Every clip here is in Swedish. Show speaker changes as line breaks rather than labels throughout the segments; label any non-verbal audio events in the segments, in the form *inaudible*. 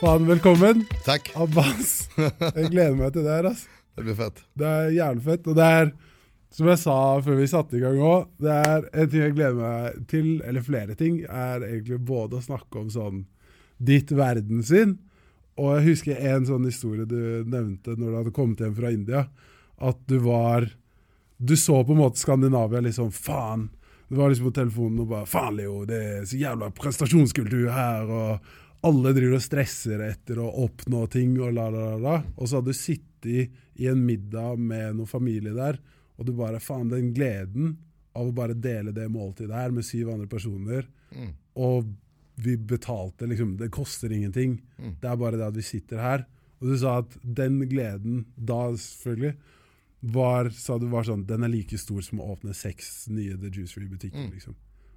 Faen, velkommen.
Tack,
Abbas. *laughs* Jeg gleder meg til det her, ass.
det blir fett.
Det er jernfett. Og det er, som jeg sa før vi satte i gang òg, det er en ting jeg gleder meg til, eller flere ting, er egentlig både å snakke om sånn ditt verdenssyn, og jeg husker en sånn historie du nevnte når du hadde kommet hjem fra India, at du var Du så på en måte Skandinavia liksom Faen! Du var liksom på telefonen og bare Faen, Leo, det er så jævla prestasjonskultur her, og alle driver og stresser etter å oppnå ting, og la, la, la, la. Og så hadde du sittet i en middag med noen familie der, og du bare Faen, den gleden av å bare dele det måltidet her med syv andre personer,
Mm.
og vi betalte liksom Det koster ingenting.
Mm.
Det er bare det at vi sitter her. Og du sa at den gleden da, selvfølgelig, var, sa du var sånn Den er like stor som å åpne seks nye The Juicery-butikker,
Mm.
liksom.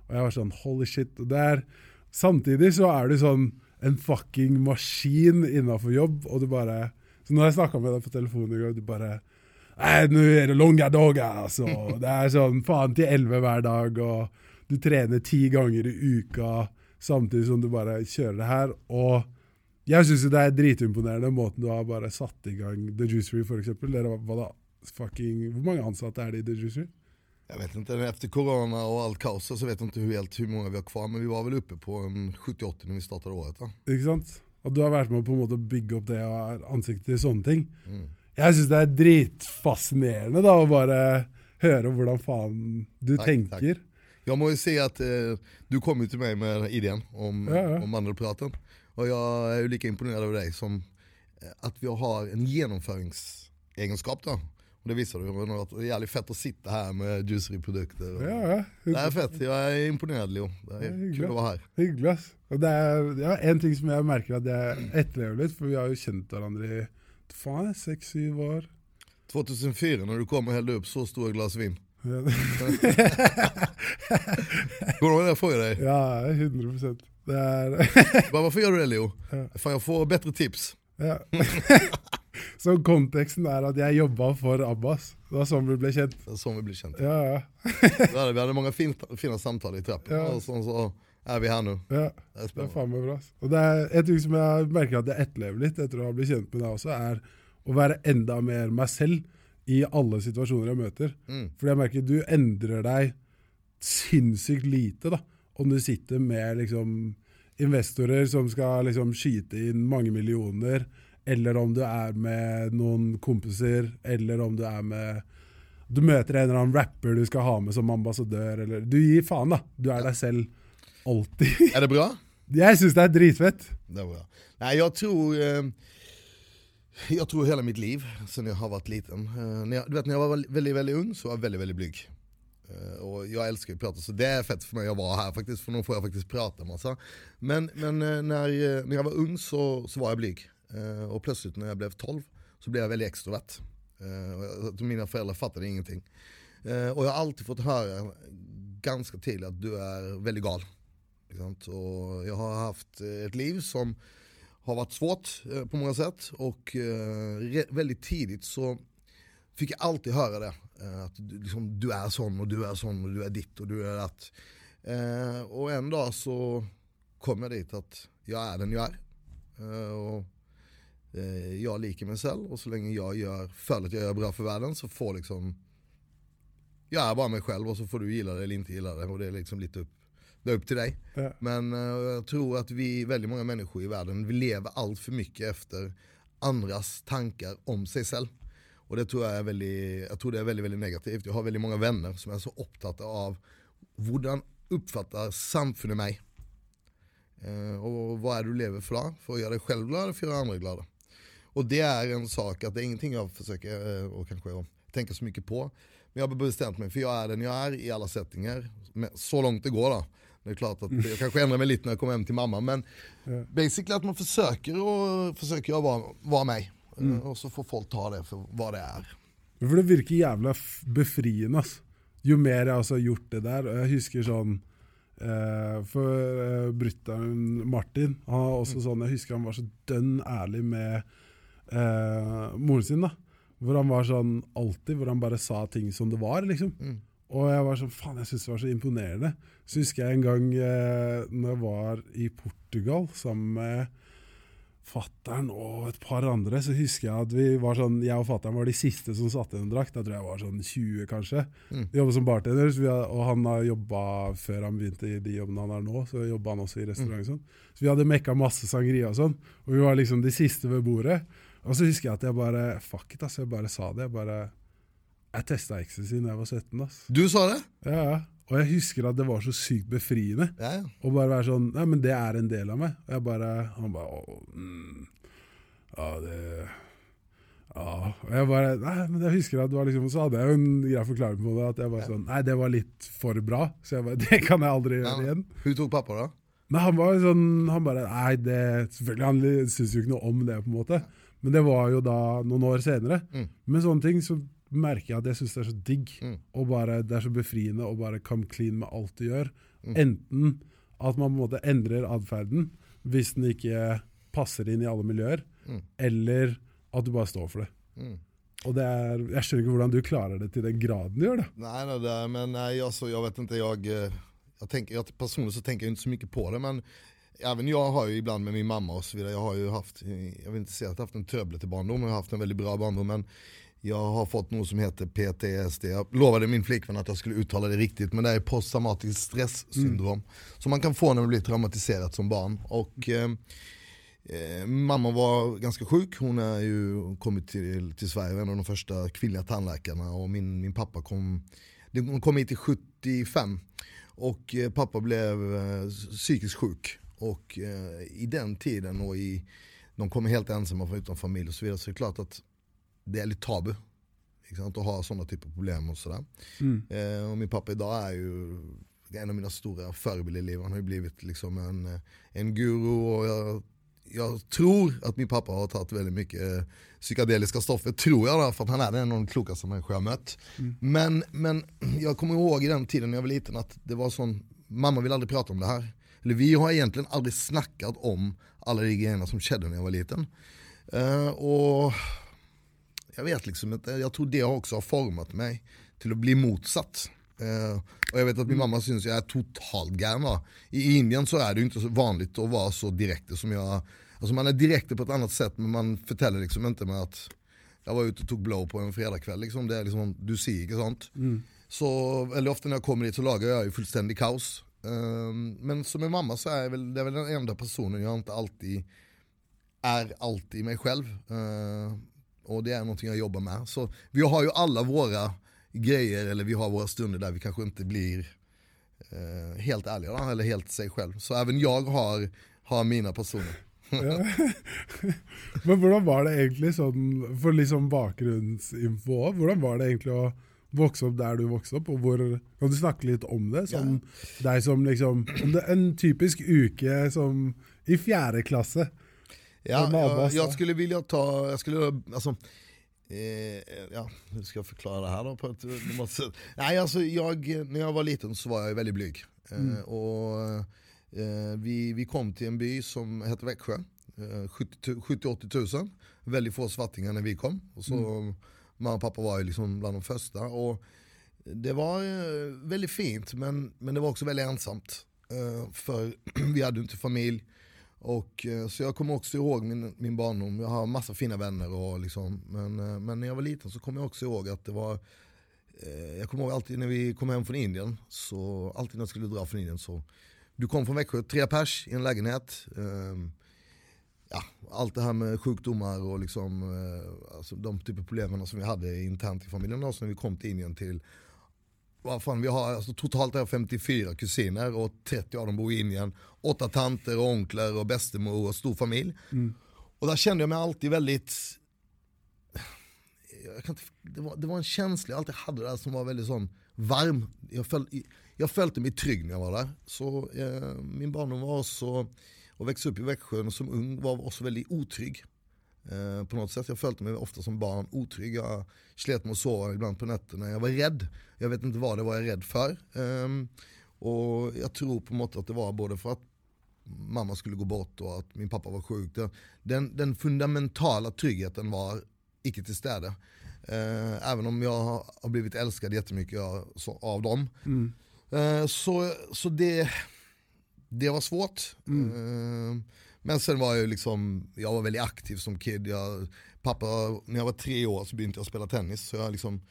Og jeg var sånn Holy shit. Og det er Samtidig så er du sånn en fucking maskin innanför jobb, og du bare Så når jeg snakka med deg på telefonen alltså. i går, du bare Nei, nå er det lange dager, altså. Det er sånn faen til elleve hver dag, og du trener ti ganger i uka samtidig som du bare kjører det her. Og jeg syns det er dritimponerende måten du har bare satt i gang The Juicery, for eksempel. Dere var- var da fucking Hvor mange ansatte er det i The Juicery?
Jag vet inte, efter corona och allt kaos så vet jag inte hur, helt hur många vi har kvar men vi var väl uppe på en 70-80 när vi startade året. Va?
Ikke sant? Og du har vært med på en måte å bygge opp det og har ansikt til sånne ting.
Mm.
Jeg syns det er dritfascinerende da, å bare høre hvordan faen du
Tack,
tenker.
Jag må ju säga att eh, du kom ju till mig med idén om,
Ja, ja.
om mandelpraten och jag är ju lika imponerad av dig som eh, att vi har en genomföringsegenskap då. Och det visar du, och det är jävligt fett att sitta här med juicery-produkter. och-
Ja.
Det är fett, jag är imponerad Leo. Det är
hyggligt.
kul att vara här.
Hyggelig, ass. Og det er ja, en ting som jeg merker at jeg etterlever litt, for vi har jo kjent hverandre i faen, seks-syv år.
2004 när du kom och hällde upp så stora glas vin. *laughs* Kommer du ihåg det jag frågade dig?
ja 100 Det
Bara, varför gör du det Leo?
Ja.
Fan jag får bättre tips.
ja. *laughs* Så konteksten er at jeg jobba for Abbas. Det var sånn vi ble kjent.
Det är så vi blir kända.
Ja, ja.
Vi hade, vi många fin, fina samtal i trappen
Ja.
och så, så är vi här nu.
ja.
Det är
Det er faen meg bra. Og det er En ting som jeg merker at jeg etterlever litt etter å ha blitt kjent med deg også, er å være enda mer meg selv i alle situasjoner jeg møter.
Mm.
Fordi jeg merker du endrer deg sinnssykt lite da, om du sitter med liksom investorer som skal liksom skyte inn mange millioner, eller om du er med noen kompiser, eller om du er med Du møter en eller annen rapper du skal ha med som ambassadør, eller Du gir faen, da. Du er deg selv alltid. *laughs*
Är det bra?
Jeg syns det er dritfett.
Det är bra. Nej jag tror, eh, jag tror hela mitt liv sen jag har varit liten. Eh, när jag, du vet när jag var väldigt, väldigt ung så var jag väldigt, väldigt blyg. Eh, och jag älskar ju att prata så det är fett för mig att vara här faktiskt för nu får jag faktiskt prata massa. Men, men när, när jag var ung så, så var jag blyg. Eh, och plötsligt när jag blev 12 så blev jag väldigt extrovert. Eh, mina föräldrar fattade ingenting. Eh, och jag har alltid fått höra ganska tydligt att du är väldigt gal. Liksom. Och jag har haft eh, ett liv som har varit svårt eh, på många sätt och eh, väldigt tidigt så fick jag alltid höra det. Att du, liksom, du är sån och du är sån och du är ditt och du är att. Och en dag så kom jag dit att jag är den jag är. Och, jag liker mig själv och så länge jag gör, för att jag gör bra för världen så får liksom jag är bara mig själv och så får du gilla det eller inte gilla det och det är liksom lite upp, det är upp till dig.
Ja.
Men eh, jag tror att vi, väldigt många människor i världen, vi lever allt för mycket efter andras tankar om sig själv. Och det tror jag är väldigt, jag tror det är väldigt, väldigt negativt. Jag har väldigt många vänner som är så upptagna av hur uppfattar samfundet mig. Eh, och vad är det du lever för då? För att göra dig själv glad eller för att göra andra glada? Och det är en sak, att det är ingenting jag försöker eh, och kanske tänka så mycket på. Men jag har bestämt mig, för jag är den jag är i alla settingar. Så långt det går då. Det är klart att jag kanske ändrar mig lite när jag kommer hem till mamma. Men
Ja.
basically att man försöker och försöker jag vara, vara mig. Eh,
Mm.
Och så får folk ta det för vad det är.
For det virker jævla f- befriende, ass. Jo mer også har gjort det der. Og jeg husker sånn eh, For eh, brutter'n Martin han har også sånn, Jeg husker han var så dønn ærlig med eh, moren sin. da Hvor han var sånn alltid, hvor han bare sa ting som det var. liksom
Mm.
Og jeg var sånn, faen, jeg syntes det var så imponerende. Så husker jeg en gang eh, når jeg var i Portugal sammen med fattern og et par andre, så husker jeg at vi var sånn, jeg og fattern var de siste som satte inn en drakt. Da tror jeg var sånn 20, kanskje.
Mm.
Vi jobbet som bartender, har, og han har jobba før han begynte i de jobbene han har nå. Så jobba han også i restaurant. og sånn. Så vi hadde mekka masse sangria og sånn, og vi var liksom de siste ved bordet. Og så husker jeg at jeg bare Fuck it, ass. Jeg bare sa det. Jeg bare Jeg testa ecstasy da jeg var 17, ass.
Du sa det?
Ja, ja. Og jeg husker at det var så sykt befriende.
Ja, ja.
Og bare være sånn Nei, men det er en del av meg. Og jeg bare Han bare Å, mm, Ja, det Ja. Og jeg bare Nei, men jeg husker at det var liksom Så hadde jeg jo en grei forklaring på det. At jeg bare sånn Nei, det var litt for bra. Så jeg bare Det kan jeg aldri gjøre igjen.
Hur tog pappa då?
Men han var sånn Han bare Nei, det Selvfølgelig, han syntes jo ikke noe om det, på en måte. Men det var jo da noen år senere.
Mm.
Men sånne ting så merker jeg at jeg syns det er så digg.
Mm.
Og bare, det er så befriende å bare come clean med alt du gjør.
Mm.
Enten at man på en måte endrer atferden hvis den ikke passer inn i alle miljøer,
Mm.
eller at du bare står for det.
Mm.
Og det er, Jeg skjønner ikke hvordan du klarer det til den graden du gjør det.
Nej, nej, det, men nej, alltså, jag vet inte, jag, eh, jag, tänker, jag personligen så tänker jag inte så mycket på det men även jag har ju ibland med min mamma och så vidare, jag har ju haft, jag vill inte säga att jag har haft en tröblete barndom, jag har haft en väldigt bra barndom men jag har fått något som heter PTSD. Jag lovade min flickvän att jag skulle uttala det riktigt men det är posttraumatiskt stresssyndrom. Som man kan få när man blir traumatiserad som barn. Och eh, eh, Mamma var ganska sjuk, hon har ju kommit till, till Sverige, en av de första kvinnliga tandläkarna och min, min pappa kom, hon kom hit till 75 och eh, pappa blev eh, psykiskt sjuk. Och eh, i den tiden och i, de kommer helt ensamma från utan familj och så vidare så är det klart att det är lite tabu. Liksom, att ha sådana typer av problem och sådär.
Mm.
Eh, och min pappa idag är ju en av mina stora förebilder i livet. Han har ju blivit liksom en, en guru och jag, jag tror att min pappa har tagit väldigt mycket eh, psykedeliska stoffer, tror jag då, för att han är en av de klokaste människor jag mött. Men, men *clears throat* jag kommer ihåg i den tiden när jag var liten att det var sån, mamma vill aldrig prata om det här. Eller vi har egentligen aldrig snackat om alla de grejerna som skedde när jag var liten. Eh, och jag vet liksom inte, jag tror det också har format mig till att bli motsatt. Eh, och jag vet att min mamma syns jag är totalt galen? I Indien så är det ju inte så vanligt att vara så direkt som jag, alltså man är direkt på ett annat sätt men man förtäller liksom inte med att jag var ute och tog blow på en fredagkväll liksom, det är liksom, du siger sånt. Så väldigt ofta när jag kommer dit så lagar jag ju fullständig kaos. Ehm, men som en mamma så är jag väl, det är väl den enda personen jag inte alltid är alltid mig själv. Ehm, och det är någonting jag jobbar med. Så vi har ju alla våra grejer, eller vi har våra stunder där vi kanske inte blir eh, helt ärliga, då, eller helt sig själv. Så även jag har, har mina personer.
Ja. *laughs* Men hur var det egentligen, sånn, for liksom bakgrunnsinfo også, hvordan var det egentlig å vokse opp der du vokste opp, og hvor, kan du snakke litt om det? Sånn, deg som liksom, en typisk uke som i fjerde klasse.
Ja, jag, jag skulle vilja ta, jag skulle, alltså, eh, ja, hur ska jag förklara det här då på ett sätt? Nej, alltså jag, när jag var liten så var jag väldigt blyg. Eh, och eh, vi, vi kom till en by som heter Växjö, eh, 70 70-80 000, väldigt få svartingar när vi kom. Och så, Mamma och pappa var ju liksom bland de första. Och det var eh, väldigt fint men, men det var också väldigt ensamt. Eh, för *clears throat* vi hade inte familj. Och, eh, så jag kommer också ihåg min, min barndom, jag har massa fina vänner och liksom, men, men när jag var liten så kommer jag också ihåg att det var Jag kommer ihåg alltid när vi kom hem från Indien, så alltid när jag skulle dra från Indien så Du kom från Växjö, tre pers i en lägenhet ehm, Ja, allt det här med sjukdomar och liksom, eh, alltså de typer av problemen som vi hade internt i familjen. Och så när vi kom till Indien till vad fan, vi har alltså, totalt jag 54 kusiner och 30 av dem bor i Indien. Åtta tanter och onklar och bästemor och stor familj. Och där kände jag mig alltid väldigt jag kan inte, det, var, det var en känsla jag alltid hade där som var väldigt sån varm. Jag, föl, jag följde mig trygg när jag var där. Så eh, min barndom var också, och växte upp i Växjö och som ung var också väldigt otrygg. Eh, på något sätt, jag följde mig ofta som barn otrygg. Jag slet med att sova ibland på nätterna. Jag var rädd. Jag vet inte vad det var jag rädd för. Ehm, och jag tror på något att det var både för att mamma skulle gå bort och att min pappa var sjuk. Den- Den, fundamentala tryggheten var icke till städe. Eh, även om jag har- blivit älskad jättemycket av, så, av dem. Eh, så så det, det var svårt. Eh, Men sen var jag liksom, jag var väldigt aktiv som kid. Jag, pappa, när jag var tre år så började jag spela tennis. Så jag liksom,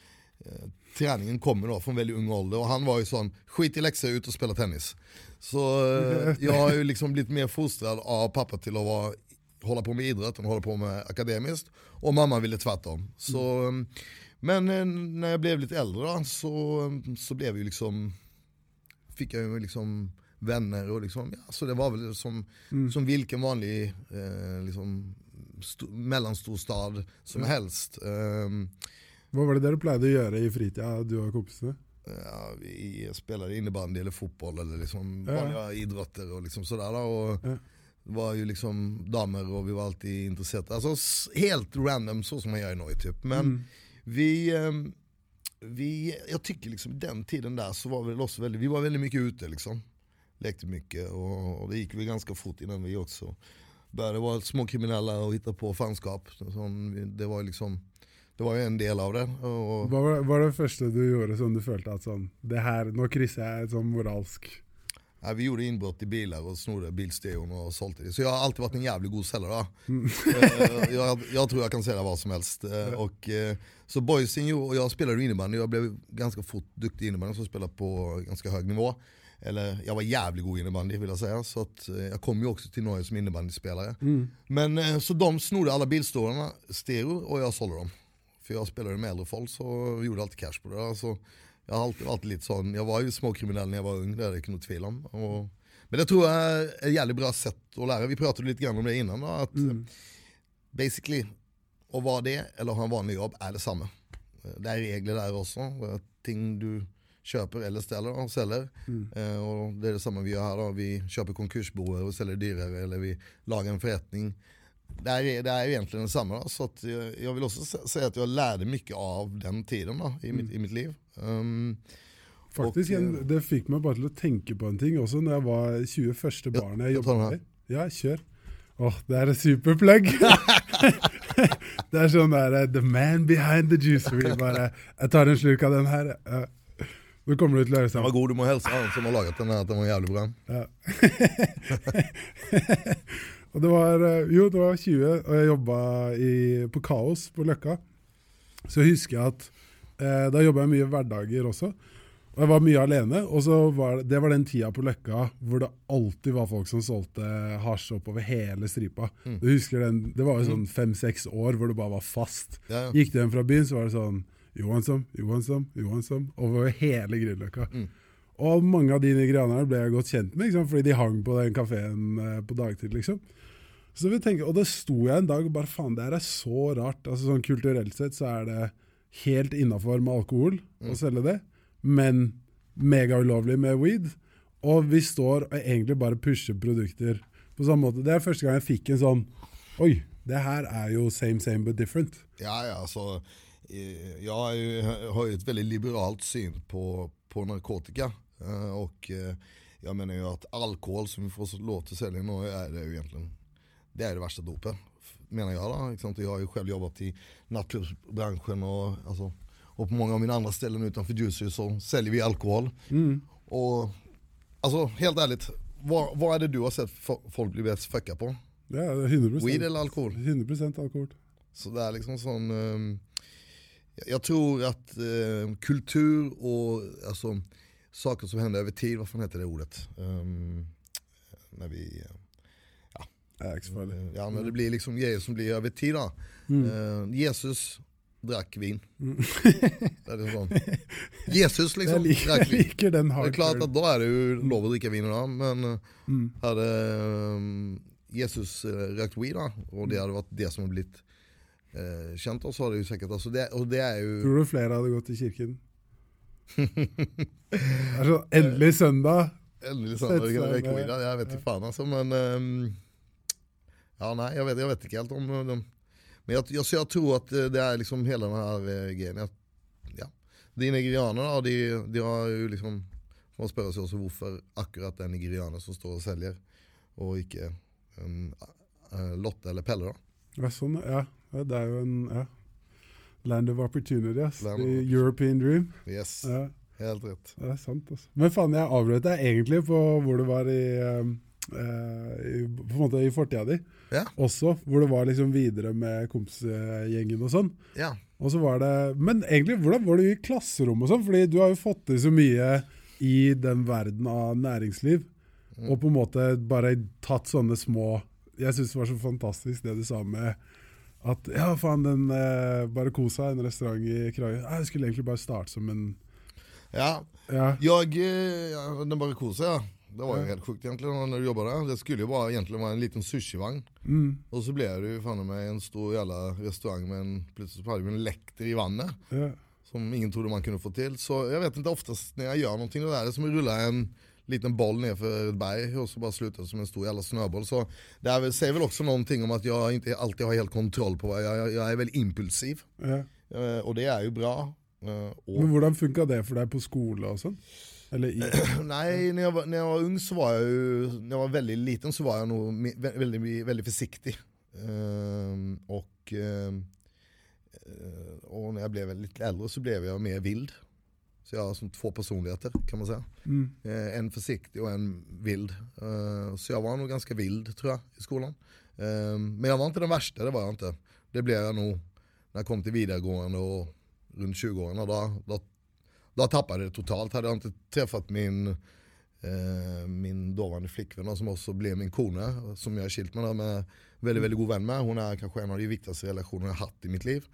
eh, träningen kommer då från väldigt ung ålder och han var ju sån, skit i läxor, ut och spela tennis. Så eh, jag har ju liksom blivit mer fostrad av pappa till att vara, hålla på med idrott än hålla på med akademiskt. Och mamma ville tvärtom. Så, mm. Men eh, när jag blev lite äldre då, så, så blev ju liksom, fick jag ju liksom vänner och liksom, ja, så det var väl som, mm. som vilken vanlig eh, liksom, mellanstor stad som mm. helst. Um,
Vad var det där du plejade göra i fritiden, du och kompisarna?
Ja, vi spelade innebandy eller fotboll eller liksom ja. vanliga idrotter och liksom sådär. Och ja. Det var ju liksom damer och vi var alltid intresserade. Alltså helt random så som man gör i Norge typ. Men mm. vi, ehm, vi, jag tycker liksom den tiden där så var vi också väldigt, vi var väldigt mycket ute liksom. Lekte mycket och, och det gick väl ganska fort innan vi också började vara små kriminella och hitta på fanskap. Det var liksom det var ju en del av det. Och...
Vad var, var det första du gjorde som du följde att sån, det här, nu kryssar jag som moralsk?
Ja, vi gjorde inbrott i bilar och snodde bilstereon och sålde det. Så jag har alltid varit en jävligt god säljare. Mm. Eh, jag, jag, tror jag kan sälja vad som helst. Mm. Och, eh, så boysen och jag spelade innebandy, jag blev ganska fort duktig innebandy så spelade på ganska hög nivå. Eller jag var jävligt god innebandy vill jag säga. Så att, jag kom ju också till Norge som innebandyspelare. Mm. Men så de snodde alla bilstålarna, stereo, och jag sålde dem. För jag spelade med äldre folk så gjorde alltid cash på det. Alltså, jag har alltid varit lite sån, jag var ju småkriminell när jag var ung, det är det något tvivel om. Och, men det tror jag är ett jävligt bra sätt att lära. Vi pratade lite grann om det innan. Då, att mm. basically, att vara det eller ha en vanlig jobb är detsamma. Det är regler där också. Ting du köper eller ställer och säljer. Mm. Eh, och det är detsamma vi gör här då. Vi köper konkursboer och säljer dyrare eller vi lagar en förrättning det är, det är egentligen detsamma. Så att jag, jag vill också säga att jag lärde mycket av den tiden då, i, mm. mitt, i mitt liv. Um,
Faktiskt, och, eh, det fick mig bara till att tänka på en ting också när jag var 21 barn. Jag jobbade. Ja, kör. Oh, det här är superplugg. *laughs* *laughs* det är sån där, uh, the man behind the juice. Bara, jag tar en slurk av den här. Uh, då kommer du till
lära Vad god du må hälsa han som har lagat den här, att den var jävligt bra. Ja. *laughs*
Och det var, eh, jo, det var 20, og jeg jobba på Kaos på Løkka. Så jeg husker at eh, da jobba jeg mye hverdager også. Og jeg var mye alene. Og så var det, det var den tida på Løkka hvor det alltid var folk som solgte hasj oppover hele stripa. Mm. Du husker den, Det var sånn mm. fem-seks år hvor det bare var fast. Ja, ja. Gikk du hjem fra byen, så var det sånn Johansson, Johansson, Johansson. Over hele Grünerløkka. Mm. Og mange av de nigerianerne ble jeg godt kjent med, liksom, fordi de hang på den kafeen eh, på dagtid. liksom. Så vi tenker, Og da sto jeg en dag og bare faen, det her er så rart. Altså sånn Kulturelt sett så er det helt innafor med alkohol mm. å selge det, men megaulovlig med weed. Og vi står og egentlig bare pusher produkter på samme måte. Det er første gang jeg fikk en sånn Oi, det her er jo same same but different.
Ja, ja, altså eh, Jeg har ju ett väldigt liberalt syn på, på narkotika. Eh, och eh, jag menar ju att alkohol som vi får lov att sälja nu är det ju egentligen det är det värsta dopet. Menar jag då. Liksom, jag har ju själv jobbat i nattklubbsbranschen och, alltså, och på många av mina andra ställen utanför Juicy så säljer vi alkohol. Mm. Och alltså helt ärligt, vad, vad är det du har sett folk bli bäst fucka på?
Ja, 100%.
Weed eller alkohol?
100% alkohol.
Så det är liksom sån, um, jag tror att uh, kultur och alltså, saker som händer över tid, vad fan heter det ordet? Um, när vi
Ägsfall.
Ja men det blir liksom grejer som blir över tid. Mm. Uh, Jesus drack vin. Mm. Jesus liksom
jag drack vin. Jag den
det är klart att då är det ju lov att dricka vin idag men eh, mm. hade um, Jesus uh, rökt weed då, och det mm. hade varit det som blivit uh, känt så hade det ju säkert, alltså det, och det är ju...
Tror du flera hade gått i kyrkan? *laughs* alltså, äntligen söndag.
Äntligen söndag, jag vet inte fan alltså men um, Ja, nej, jag vet, jag vet inte helt om de, Men jag, jag, jag tror att det är liksom hela den här eh, grejen. Jag, ja. De nigerianerna, de, de har ju liksom, man spöra sig också varför akkurat är nigerianer som står och säljer och inte um, Lotte eller Pelle då.
Ja, sån, ja. Det är ju en ja. Land of opportunities, Land the European dream.
Yes, ja. helt rätt.
Det är sant. Alltså. Men fan, jag avbröt dig egentligen på var du var i um eh, i, på en måte i fortida di
Ja.
også, hvor det var liksom videre med kompisgjengen og sånn.
Ja.
Og så var det, Men egentlig, hvordan var du i klasserom og sånn? Fordi du har jo fått til så mye i den verden av næringsliv,
Mm.
og på en måte bare tatt sånne små Jeg syns det var så fantastisk det du sa med at ja, faen, den eh, bare Kosa, en restaurant i Kragerø Jeg skulle egentlig bare starte som en
ja.
Ja.
Jag, eh, den Barracuda ja. Det var ju helt sjukt egentligen när du jobbade där. Det skulle ju bara egentligen vara en liten sushivagn.
Mm,
Och så blev det ju fan med en stor jävla restaurang med en, plötsligt så hade vi en lekter i vannet.
ja.
Som ingen trodde man kunde få till. Så jag vet inte, oftast när jag gör någonting då är det som att rulla en liten boll ner för ett berg och så bara slutar det som en stor jävla snöboll. Så det här säger väl också någonting om att jag inte alltid har helt kontroll på vad jag, jag, jag är väldigt impulsiv.
ja.
Eh, Och det är ju bra. Eh, Och
Men hvordan funka det for deg på sånn? Eller i *clears throat*
Nej, när jag, var, när jag var ung så var jag ju, när jag var väldigt liten så var jag nog väldigt, väldigt försiktig. Ehm, och, ehm, eh, och när jag blev lite äldre så blev jag mer vild. Så jag har som två personligheter kan man säga.
mm,
Eh, en försiktig och en vild. Eh, så jag var nog ganska vild tror jag i skolan. Ehm, men jag var inte den värsta, det var jag inte. Det blev jag nog när jag kom till vidaregående och runt 20-åren. Då, då, då tappade jag det totalt. Hade jag inte träffat min, eh, min dåvarande flickvän som också blev min kone, som jag är skilt med, med väldigt, väldigt god vän med. Hon är kanske en av de viktigaste relationer jag haft i mitt liv.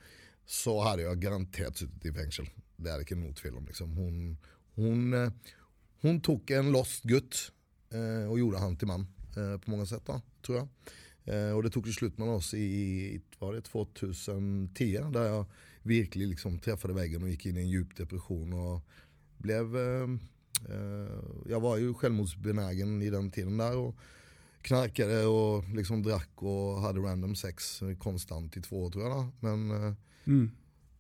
Så hade jag garanterat suttit i fängelse. Det är det inte något fel om. Liksom. Hon, hon, eh, hon tog en lost gutt eh, och gjorde han till man eh, på många sätt då, tror jag. Eh, och det tog slut med oss i var det 2010 där jag verkligen liksom träffade väggen och gick in i en djup depression och blev eh, eh, jag var ju självmordsbenägen i den tiden där och knarkade och liksom drack och hade random sex konstant i två år tror jag. Då. Men eh,
mm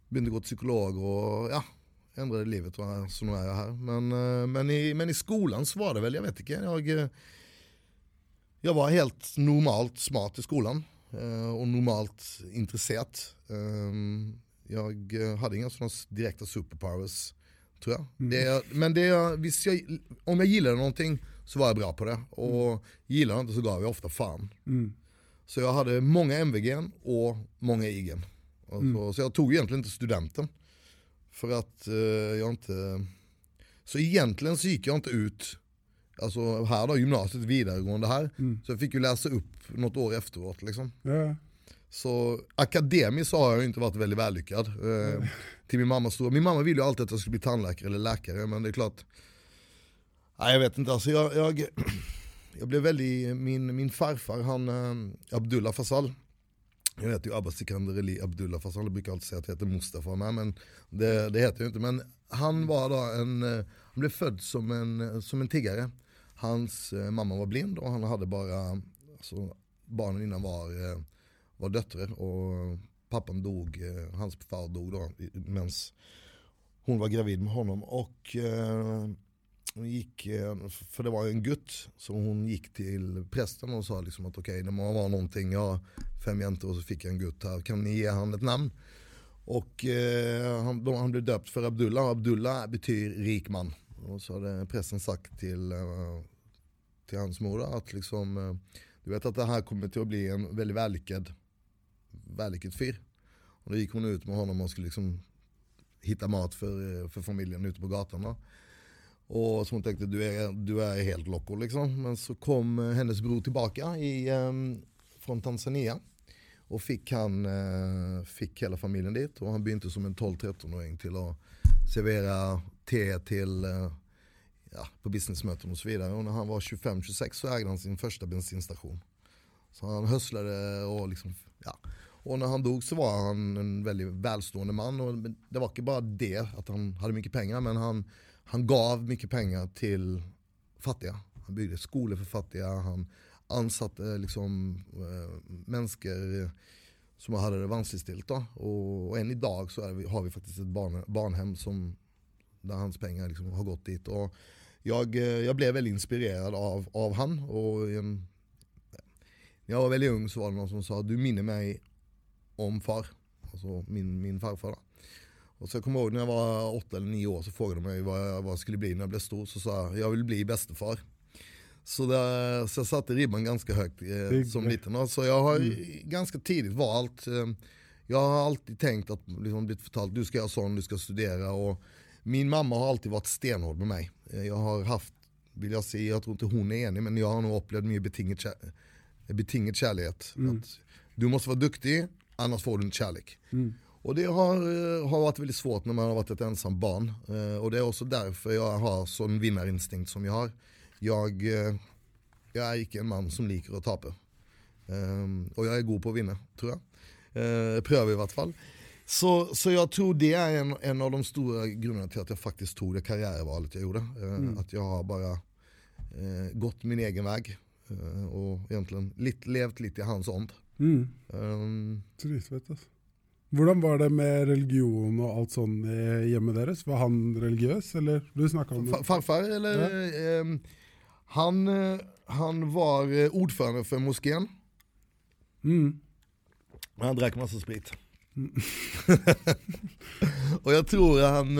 började gå till psykolog och ja, ändrade livet så nu är jag här. Men, eh, men, i, men i skolan så var det väl, jag vet inte, jag, eh, jag var helt normalt smart i skolan eh, och normalt intresserad. Eh, Jag hade inga sådana direkta superpowers tror jag.
Mm.
Det, men det, jag- om jag gillade någonting så var jag bra på det och gillade jag inte så gav jag ofta fan.
Mm.
Så jag hade många MVG och många IGen. Alltså, Så jag tog egentligen inte studenten. För att eh, jag inte... Så egentligen så gick jag inte ut, alltså här då, gymnasiet vidaregående här.
Mm.
Så jag fick ju läsa upp något år efteråt liksom.
Ja.
Så akademiskt så har jag inte varit väldigt vällyckad. Eh, till min mamma stora. Min mamma ville ju alltid att jag skulle bli tandläkare eller läkare men det är klart. Nej jag vet inte alltså jag, jag, *clears throat* jag blev väldigt, min, min farfar han, eh, Abdullah Fasal. Jag heter ju Abbas Sikander Ali Abdullah fast alla brukar alltid säga att jag heter Mustafa med men det, det heter jag inte. Men han var då en, eh, han blev född som en, som en tiggare. Hans eh, mamma var blind och han hade bara, alltså, barnen innan var, eh, var döttrar och pappan dog, hans far dog då medan hon var gravid med honom och eh, hon gick, eh, för det var en gutt, så hon gick till prästen och sa liksom att okej det må vara någonting, jag har fem jäntor och så fick jag en gutt här, kan ni ge han ett namn? Och eh, han, han blev döpt för Abdullah och Abdullah betyder rik man. Och så hade prästen sagt till, eh, till hans mor att liksom, eh, du vet att det här kommer till att bli en väldigt vällyckad, vällyckad fyr. Och då gick hon ut med honom och skulle liksom hitta mat för, för familjen ute på gatan. Då. Och så hon tänkte du är, du är helt loco liksom. Men så kom eh, hennes bror tillbaka i, ehm, från Tanzania. Och fick, han, eh, fick hela familjen dit och han begynte som en 12-13-åring till att servera te till, eh, ja, på businessmöten och så vidare. Och när han var 25-26 så ägde han sin första bensinstation. Så han hösslade och liksom, ja. Och när han dog så var han en väldigt välstående man. Och det var inte bara det att han hade mycket pengar men han, han gav mycket pengar till fattiga. Han byggde skolor för fattiga, han ansatte eh, liksom äh, människor som hade det vanskligt då. Och, och än idag så är vi, har vi faktiskt ett barn, barnhem som, där hans pengar liksom har gått dit. Och jag, eh, jag blev väldigt inspirerad av, av han. Och, eh, när jag var väldigt ung så var det någon som sa du minner mig om far. Alltså min, min farfar. Då. Och så jag kommer ihåg när jag var åtta eller nio år så frågade de mig vad jag, vad jag skulle bli när jag blev stor. Så sa jag jag vill bli bästefar. Så, där, så jag satte ribban ganska högt eh, som liten. Så jag har ganska tidigt valt, eh, jag har alltid tänkt att liksom blivit förtalt, du ska göra sån, du ska studera. Och min mamma har alltid varit stenhård med mig. Eh, Jag har haft, vill jag säga, jag tror inte hon är enig, men jag har nog upplevt mycket betinget, kär, betinget kärlek. Att du måste vara duktig, annars får du inte kärlek. Och det har, eh, har varit väldigt svårt när man har varit ett ensamt barn. Eh, Och det är också därför jag har sån vinnarinstinkt som jag har. Jag, eh, jag är inte en man som liker att. Ehm, Och jag är god på att vinna, tror jag. Eh, Prövar i vart fall. Så, så jag tror det är en, en av de stora grunderna till att jag faktiskt tog det karriärvalet jag gjorde. Eh, Att jag har bara gått min egen väg. Och egentligen lite, levt lite i hans ond.
Mm.
Ehm,
Dritfett, altså. Hvordan var det med religion og alt sånn i hjemmet deres? Var han religiøs, eller? Du snakka om
Fa- Farfar, eller? ehm, han, eh, han var eh, ordförande för moskén.
mm.
Men han drack massa sprit. *laughs* och jag tror han,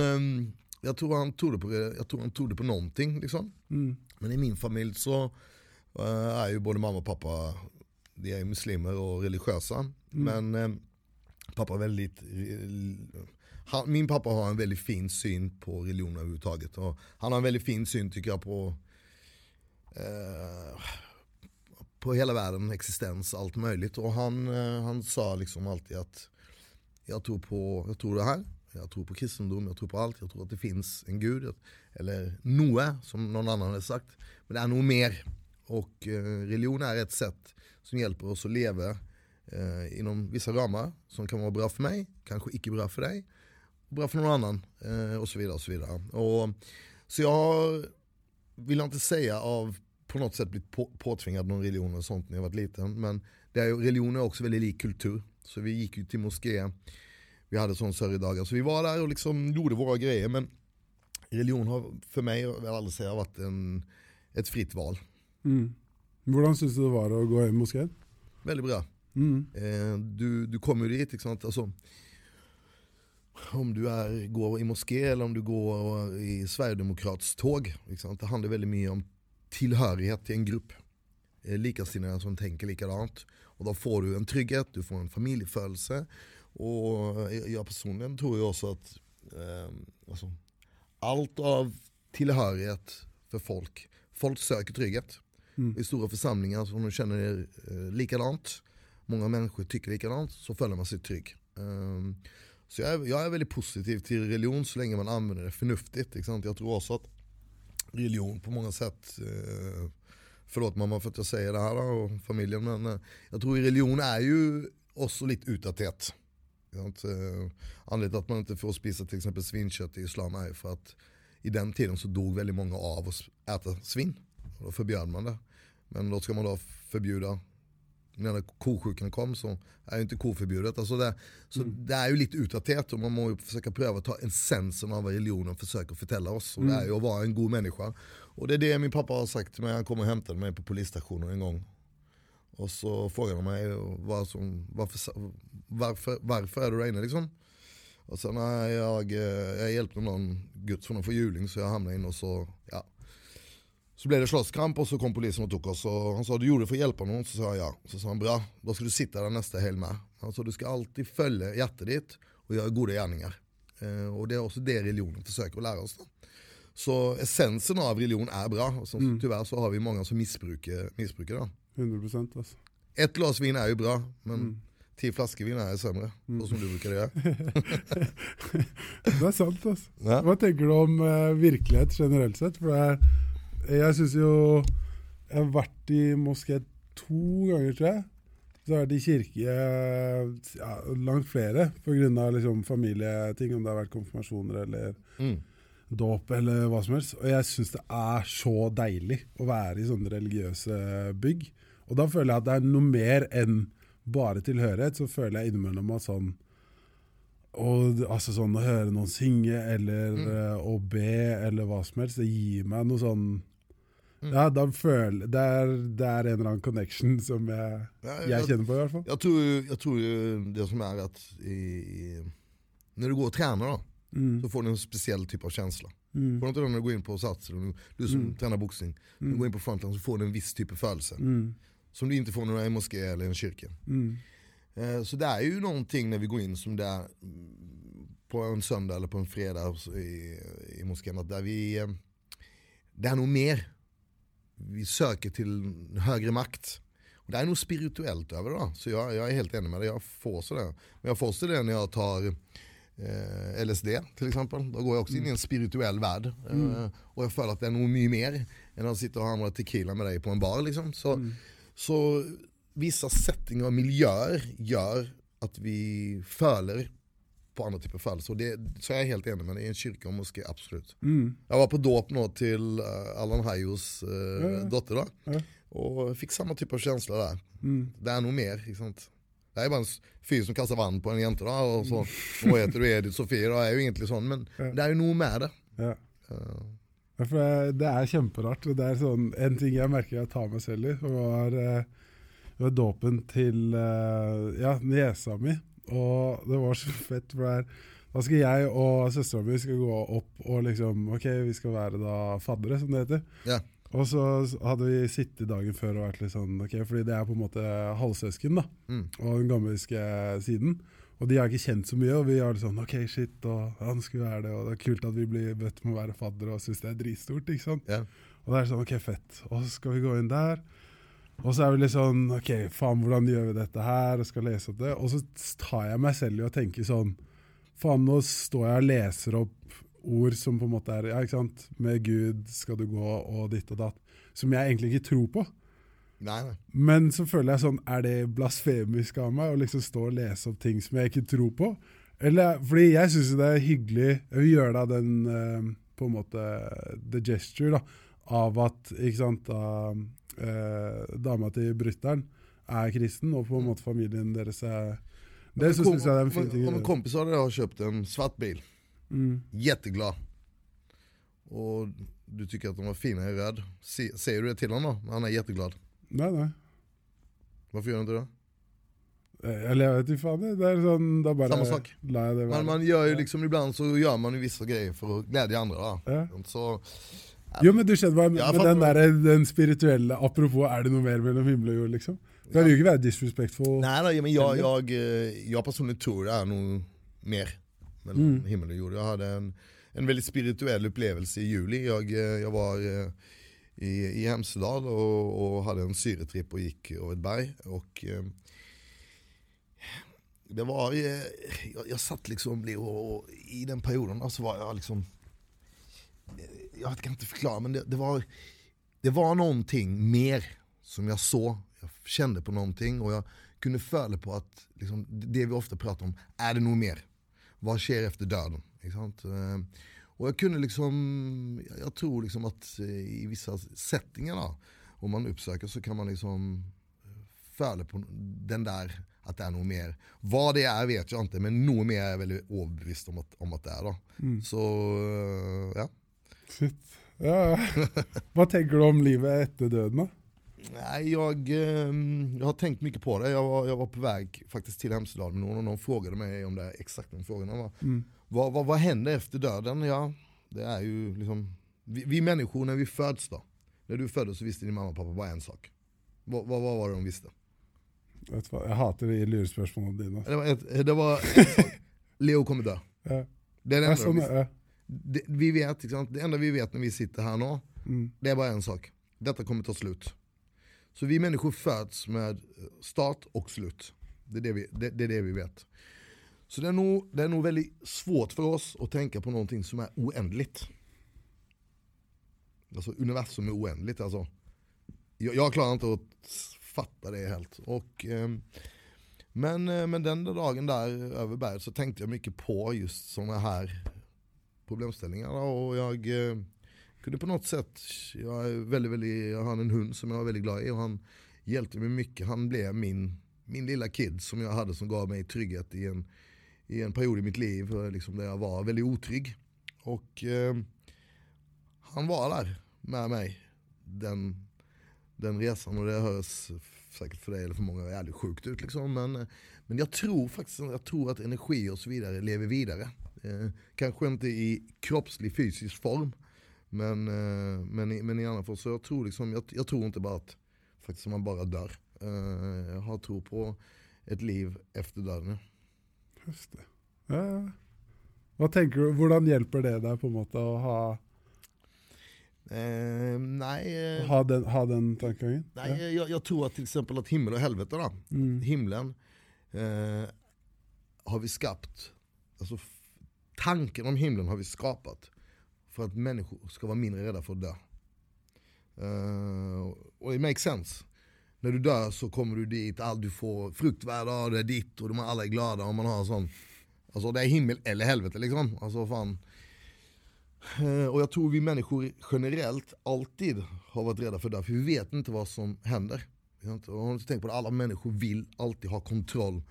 jag tror han trodde på, jag tror han trodde på någonting liksom.
Mm.
Men i min familj så eh, är ju både mamma och pappa, de är muslimer och religiösa. Men eh, pappa är väldigt, eh, eh, han, min pappa har en väldigt fin syn på religion överhuvudtaget. Och han har en väldigt fin syn tycker jag på eh, på hela världen, existens, allt möjligt. Och han, eh, han sa liksom alltid att jag tror på jag tror det här, jag tror på kristendom, jag tror på allt, jag tror att det finns en gud. Eller Noe, som någon annan har sagt. Men det är nog mer. Och eh, religion är ett sätt som hjälper oss att leva eh, inom vissa ramar som kan vara bra för mig, kanske icke bra för dig, bra för någon annan eh, och så vidare. Och så vidare. Och, så jag vill inte säga av på något sätt blivit på, påtvingad någon religion och sånt när jag var liten. Men det är, religion är också väldigt lik kultur. Så vi gick ju till moské, vi hade sån sörjedagar. Så vi var där och liksom gjorde våra grejer. Men religion har för mig, jag vill aldrig säga, varit en, ett fritt val.
Mm. Hvordan syns du det var å gå i moskeen?
Väldigt bra.
Mm.
Eh, du, du kommer dit, liksom, alltså, om du är, går i moské eller om du går i Sverigedemokrats tåg. Liksom, det handlar väldigt mycket om tillhörighet till en grupp. Eh, likasinnade som tänker likadant. Och då får du en trygghet, du får en familjefödelse. Och jag personligen tror ju också att eh, alltså, allt av tillhörighet för folk, folk söker trygghet.
Mm.
I stora församlingar som de känner er eh, likadant, många människor tycker likadant, så följer man sig trygg. Um, så jag är, jag är väldigt positiv till religion så länge man använder det förnuftigt. Inte sant? Jag tror också att religion på många sätt, eh, förlåt mamma för att jag säger det här då, och familjen, men eh, jag tror religion är ju också lite utdaterat. Eh, Anledningen till att man inte får spisa till exempel svinkött i islam är ju för att i den tiden så dog väldigt många av att äta svin. Och då förbjöd man det. Men då ska man då förbjuda, när kosjukan kom så är ju inte koförbjudet. Alltså det, så det är ju lite utdaterat och man må ju försöka pröva att ta essensen av vad religionen försöker förtälla oss. Och det är ju att vara en god människa. Och det är det min pappa har sagt till mig, han kom och hämtade mig på polisstationen en gång. Och så frågade han mig vad som, varför, varför, varför är du där inne liksom? Och sen när jag, eh, jag hjälpte någon guds från att få juling så jag hamnade in och så, ja. Så blev det slåsskamp och så kom polisen och tog oss och han sa du gjorde det för att hjälpa någon? Så sa jag ja. Så sa han bra, då ska du sitta där nästa helg med. Han sa du ska alltid följa hjärtat ditt och göra goda gärningar. Eh, och det är också det religionen försöker att lära oss. Då. Så essensen av religion är bra, och så, tyvärr så har vi många som missbrukar, missbrukar det.
100 altså.
Ett glas vin är ju bra, men tio flaskor vin är sämre. Så som du brukar göra. *laughs*
Det er sant, altså.
Ja.
Hva tenker du om eh, virkelighet generelt sett? For det er, jeg syns jo Jeg har vært i moské to ganger, tror jeg. Så har jeg vært i kirke eh, ja, langt flere pga. Liksom familieting, om det har vært konfirmasjoner eller
Mm.
dåp eller hva som helst. Og jeg syns det er så deilig å være i sånne religiøse bygg. Og da føler jeg at det er noe mer enn bare tilhørighet. Så føler jeg innimellom at sånn og altså sånn Å høre noen synge eller eh, å be eller hva som helst, det gir meg noe sånn Ja, da føler det er, det er en eller annen connection som jeg,
Ja,
jeg
jag,
kjenner på, i hvert fall.
jag, tror, jag tror ju det som är att i, när du går och tränar då,
Mm.
så får du en speciell typ av känsla.
Mm.
Får du inte det när du går in på Sats, du, du som
Mm.
tränar boxning, när du går in på frontline så får du en viss typ av födelse.
Mm.
Som du inte får när du är i en moské eller en kyrka.
Mm.
Eh, Så det är ju någonting när vi går in som det är mm, på en söndag eller på en fredag i, i moskén. Att där vi, eh, det är nog mer. Vi söker till högre makt. Och det är nog spirituellt över det. Då. Så jag, jag är helt enig med det. Jag får så det. Men jag får så det när jag tar eh, LSD till exempel. Då går jag också in i en spirituell värld. Eh, och jag följer att det är nog mycket mer än att sitta och hamra tequila med dig på en bar. Liksom. Så,
Mm.
så vissa settingar och miljöer gör att vi följer på andra typer av fall. Så, det, så är jag helt enig det. I en kyrka och moské, absolut.
Mm.
Jag var på dåp nå till uh, Allan Hayos uh,
Ja, ja.
dotter då.
Ja.
Och fick samma typ av känsla där.
Mm.
Det är nog mer. Liksom. Det är bara en fyr som kastar vann på en jänta då. Och så, vad heter du Edith Sofie då? är ju egentligen sån. Men det är ju nog med det.
Ja.
Eh,
Ja, for det, er kjemperart. Det er sånn, en ting jeg merker jeg tar meg selv i, var, eh, var dåpen til eh, ja, niesa mi. Og det var så fett, for det er, da skal jeg og søstera mi gå opp og liksom Ok, vi skal være da faddere, som det heter.
Ja.
Og så hadde vi sittet dagen før og vært litt sånn Ok, fordi det er på en måte halvsøsken, da.
Mm.
Og den gammelske siden. Og de har ikke kjent så mye, og vi har litt sånn OK, shit, og han skulle være det, og det er kult at vi blir bedt med å være fadder og syns det er dritstort, ikke sant.
Ja.
Og det er sånn OK, fett. Og så skal vi gå inn der. Og så er vi litt sånn OK, faen, hvordan gjør vi dette her? Og skal lese opp det. Og så tar jeg meg selv i å tenke sånn Faen, nå står jeg og leser opp ord som på en måte er Ja, ikke sant. Med Gud skal du gå, og ditt og datt. Som jeg egentlig ikke tror på.
Nei, nei.
Men så føler jeg sånn, er det blasfemisk av meg å liksom stå og lese opp ting som jeg ikke tror på? Eller, fordi jeg syns det er hyggelig Jeg vil gjøre da den eh, på en måte the gesture da, av at ikke sant, da, eh, dama til brutter'n er kristen, og på en måte familien deres er Det så syns det er en fin ting
Om
å
en
gjøre.
kompis hade jag köpt en svart bil.
Mm.
Jätteglad. Och du tycker att de var fina i röd. Se, säger du det till honom då? Han är jätteglad.
Nei, nei.
Varför gör du inte det?
Eh, Eller jeg vet ikke faen. det. Det er sånn, da bare
Samme sak.
det være.
Man, man gör ju liksom, ibland så gör man ju vissa grejer för att glädja andra.
Ja.
Så,
Jo, men du hva jeg
Ja,
Men den, der, den spirituelle Apropos, er det noe mer mellom himmel og jord, liksom? Det vil jo ikke være disrespectful.
nej, men jag, jag, eh, jag personligen tror det är nog mer mellan
Mm.
himmel och jord. Jag hade en, en väldigt spirituell upplevelse i juli. Jag, eh, jag var eh, i, i Hemsedal och, och hade en syretripp och gick över ett berg. Och, det var, jag, jag satt liksom och, och i den perioden och så var jag liksom, jag kan inte förklara men det, det, var, det var någonting mer som jag såg, jag kände på någonting och jag kunde följa på att liksom, det vi ofta pratar om, är det nog mer? Vad sker efter döden? Eh, Och jag kunde liksom, jag tror liksom att eh, i vissa settingar då, om man uppsöker så kan man liksom följa på den där att det är nog mer. Vad det är vet jag inte men nog mer är jag väldigt överbevisst om att, om att det är då.
Mm.
Så eh, ja.
Shit. Ja. *laughs* Hva tenker du om livet etter døden, da?
Nej, jag, eh, jag har tänkt mycket på det. Jag var, jag var på väg faktiskt till Hemsedal med någon och någon frågade mig om det exakt den frågan. Var.
Mm.
Vad, vad, vad händer efter döden? Ja, det är ju liksom, vi, vi människor när vi föds då. När du föddes så visste din mamma och pappa bara en sak. Vad, vad, vad var det de visste?
Vet du hva, Jeg hater de lurespørsmålene dine.
Det var, ett, det var. *laughs* Leo kommer dö.
Ja.
Det är det enda de visste. Det, vi vet, liksom, det enda vi vet när vi sitter här nu,
Mm.
det är bara en sak. Detta kommer ta slut. Så vi människor föds med start och slut. Det är det vi, det, det är det vi vet. Så det är, nog, det är nog väldigt svårt för oss att tänka på någonting som är oändligt. Alltså universum är oändligt alltså. Jag, jag klarar inte att fatta det helt. Och, ehm, men, eh, men den där dagen där över berget så tänkte jag mycket på just sådana här problemställningar. Och jag eh, kunde på något sätt, jag, är väldigt, väldigt, jag har en hund som jag är väldigt glad i och han hjälpte mig mycket. Han blev min, min lilla kid som jag hade som gav mig trygghet i en, i en period i mitt liv eh, liksom där jag var väldigt otrygg. Och eh, han var där med mig den, den resan och det hörs säkert för dig eller för många jävligt sjukt ut liksom. Men, eh, men jag tror faktiskt jag tror att energi och så vidare lever vidare. Eh, kanske inte i kroppslig fysisk form. Men, eh, men, i, men i alla fall så jag tror liksom, jag, jag tror inte bara att faktiskt man bara dör. Eh, jag har tro på ett liv efter döden.
Just det. Ja. Vad tänker du, Hvordan hjelper det deg på måte å ha,
Eh, nej, eh,
ha, den, ha den tankegangen?
nej jag, jag tror att till exempel att himmel och helvete då,
Mm.
himlen eh, har vi skapat, alltså tanken om himlen har vi skapat för att människor ska vara mindre rädda för att dö. Uh, och it makes sense. När du dör så kommer du dit, all, du får fruktvärde, det är ditt och de alla är glada om man har en sån. Alltså det är himmel eller helvete liksom. Alltså fan. Eh, och jag tror vi människor generellt alltid har varit rädda för det, för vi vet inte vad som händer. Vi har inte, har inte tänkt på det, alla människor vill alltid ha kontroll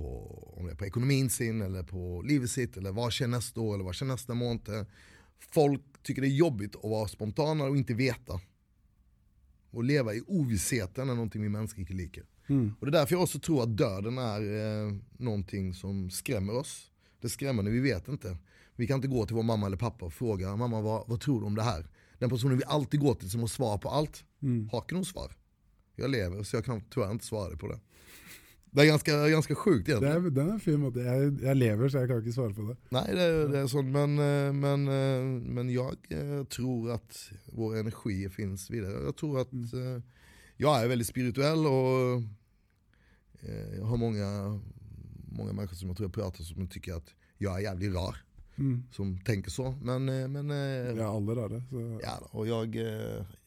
på, om det är på ekonomin sin eller på livet sitt eller vad sker nästa år eller vad sker nästa månad. Folk tycker det är jobbigt att vara spontana och inte veta. Och leva i ovissheten är någonting vi människor inte liker.
Mm.
Och det är därför jag också tror att döden är eh, någonting som skrämmer oss. Det skrämmer när vi vet inte. Vi kan inte gå till vår mamma eller pappa och fråga, mamma vad, vad tror du om det här? Den personen vi alltid går till som har svar på allt,
Mm.
har inte något svar. Jag lever så jag kan tyvärr inte svara på det. Det är ganska, ganska sjukt
Det
egentligen.
er, den er en fin. Jeg, jeg lever, så jeg kan ikke svare på det.
Nej det, är- det är sånt, men, eh, men, eh, men jag eh, tror att vår energi finns vidare. Jag tror att eh, jag är väldigt spirituell och jag har många, många människor som jag tror jag pratar som tycker att jag är jävligt rar.
Mm.
Som tänker så. Men, men eh,
Ja, alle rare. Så.
ja, och jag,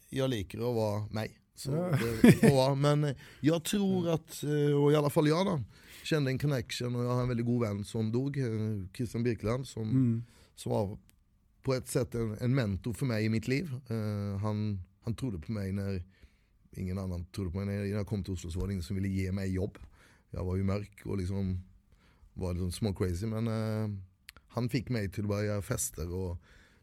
jag liker att vara mig. Så
Ja. *laughs*
Men jag tror att, eh, och i alla fall jag då, kände en connection och jag har en väldigt god vän som dog, eh, Christian Birkeland, som
Mm.
som var på ett sätt en, en mentor för mig i mitt liv. Eh, han, han trodde på mig när ingen annan trodde på mig. När jag kom till Oslo så var det ingen som ville ge mig jobb. Jag var ju mörk och liksom var liksom small crazy men eh, han fick mig till att börja fester och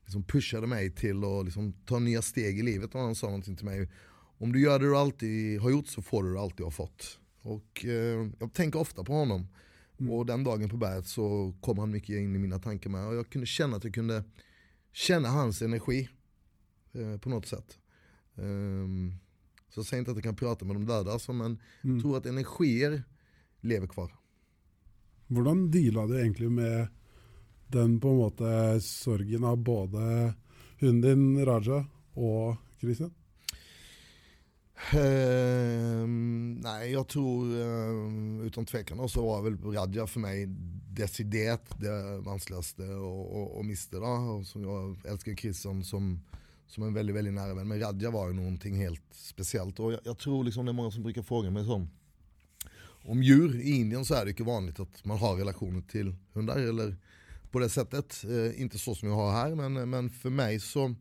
liksom pushade mig till att liksom ta nya steg i livet och han sa någonting till mig. Om du gör det du alltid har gjort så får du det du alltid har fått. Och eh, jag tänker ofta på honom. Och den dagen på berget så kom han mycket in i mina tankar med. Och jag kunde känna att jag kunde känna hans energi eh, på något sätt. Ehm, så jag säger inte att jag kan prata med de döda, alltså, men
Mm.
jag tror att energier lever kvar.
Hvordan deala du egentlig med den på en måte sorgen av både hunden din Raja og Christian?
Ehm, nej, jag tror ehm, utan tvekan så var väl Radja för mig deciderat det vanskligaste och, och, och miste. Då. Och som jag älskar Christian som, som en väldigt, väldigt nära vän. Men Radja var ju någonting helt speciellt. Och jag, jag tror liksom det är många som brukar fråga mig som om djur. I Indien så är det inte vanligt att man har relationer till hundar eller på det sättet. Eh, inte så som jag har här men, men för mig så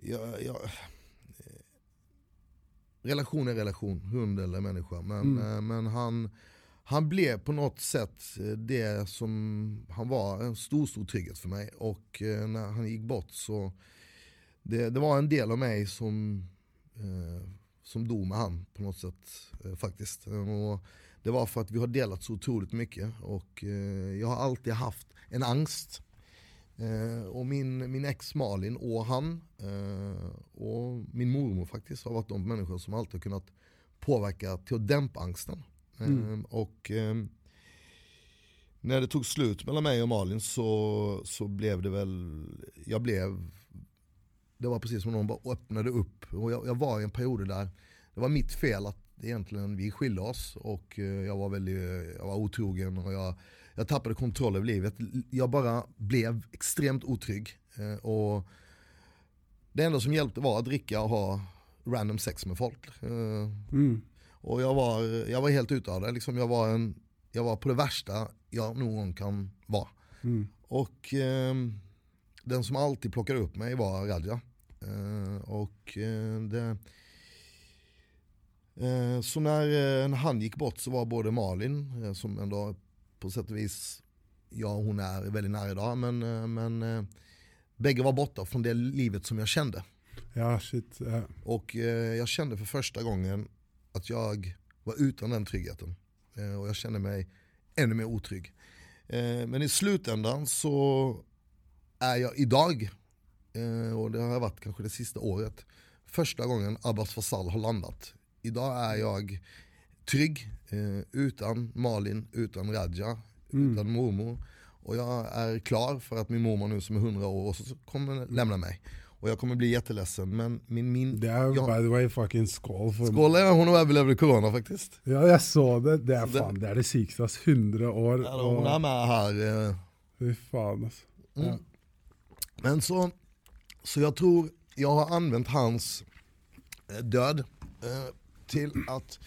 jag, jag, relation är relation, hund eller människa. Men,
Mm.
eh, men han, han blev på något sätt eh, det som han var, en stor, stor trygghet för mig. Och eh, när han gick bort så, det, det var en del av mig som, eh, som dog med han på något sätt eh, faktiskt. Och det var för att vi har delat så otroligt mycket och eh, jag har alltid haft en angst. Eh, och min, min ex Malin och han eh, och min mormor faktiskt har varit de människor som alltid har kunnat påverka till att dämpa angsten.
Mm.
Eh, och eh, när det tog slut mellan mig och Malin så, så blev det väl, jag blev, det var precis som någon bara öppnade upp. Och jag, jag var i en period där det var mitt fel att egentligen vi skilde oss och eh, jag var väldigt, jag var otrogen och jag, jag tappade kontroll över livet. Jag bara blev extremt otrygg. eh, Och det enda som hjälpte var att dricka och ha random sex med folk. Eh,
Mm.
Och jag var, jag var helt ute av det. Liksom jag, var en, jag var på det värsta jag någon gång kan vara.
Mm.
Och ehm, den som alltid plockade upp mig var Radja. Eh, och eh, det, eh, så när, eh, han gick bort så var både Malin, eh, som ändå på sätt och vis, ja hon är väldigt nära idag, men, eh, men eh, bägge var borta från det livet som jag kände.
Ja, shit. Ja.
Och eh, jag kände för första gången att jag var utan den tryggheten. Eh, och jag kände mig ännu mer otrygg. Eh, men i slutändan så är jag idag, eh, och det har jag varit kanske det sista året, första gången Abbas Fasal har landat. Idag är jag trygg, eh, utan Malin, utan Radja, utan mormor. Och jag är klar för att min mormor nu som är 100 år också kommer lämna mig. Och jag kommer bli jätteledsen men min... min
Det är
jag,
by the way fucking skål för
skål, ja, hon överlevde corona faktiskt.
Ja, jag såg det. Det är
Så det-
fan, det är det sjukaste. 100 år.
Ja, hon är med här. eh,
fy fan alltså.
Mm.
Ja.
Men så, så jag tror jag har använt hans eh, död eh, till att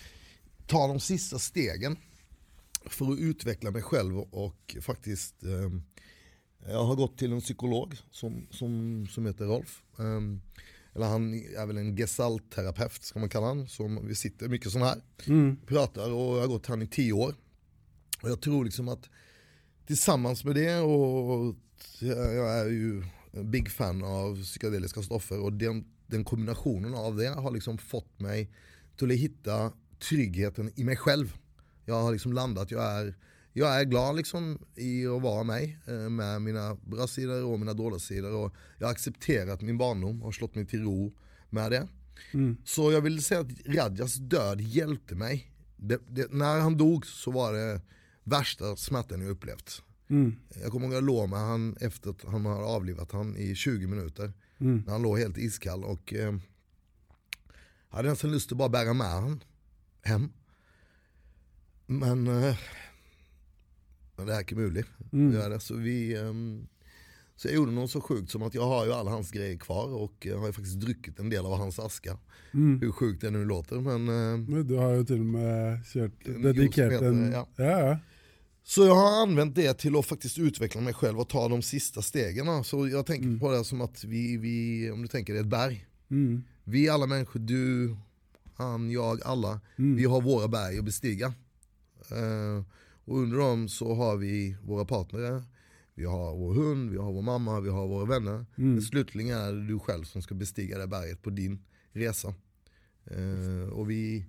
ta de sista stegen för att utveckla mig själv och faktiskt eh, jag har gått till en psykolog som, som, som heter Rolf. Eh, eller han är väl en gestaltterapeut ska man kalla han. Som vi sitter mycket sån här,
Mm.
pratar och jag har gått till han i tio år. Och jag tror liksom att tillsammans med det och jag är ju big fan av psykedeliska stoffer och den, den kombinationen av det har liksom fått mig till att hitta tryggheten i mig själv. Jag har liksom landat, jag är, jag är glad liksom i att vara mig eh, med mina bra sidor och mina dåliga sidor och jag har accepterat min barndom och slått mig till ro med det.
Mm.
Så jag vill säga att Radjas död hjälpte mig. Det, det, när han dog så var det värsta smärtan jag upplevt.
Mm.
Jag kommer ihåg att jag låg med han efter att han har avlivat han i 20 minuter.
Mm.
När han låg helt iskall och eh, hade nästan lust att bara bära med han hem. Men eh, det här är möjligt.
Mm.
Det. Så, vi, ehm, så jag gjorde något så sjukt som att jag har ju alla hans grejer kvar och jag har ju faktiskt druckit en del av hans aska.
Mm.
Hur sjukt det nu låter men eh,
Men du har ju till och med kört,
En
dedikerat
juice
en...
meter,
Ja. ja.
Så jag har använt det till att faktiskt utveckla mig själv och ta de sista stegen. Så jag tänker på det som att vi, vi, om du tänker det är ett berg.
Mm.
Vi alla människor, du, han, jag, alla,
Mm.
vi har våra berg att bestiga. Eh, och under dem så har vi våra partner, vi har vår hund, vi har vår mamma, vi har våra vänner.
Mm.
Men slutligen är det du själv som ska bestiga det berget på din resa. Eh, och vi,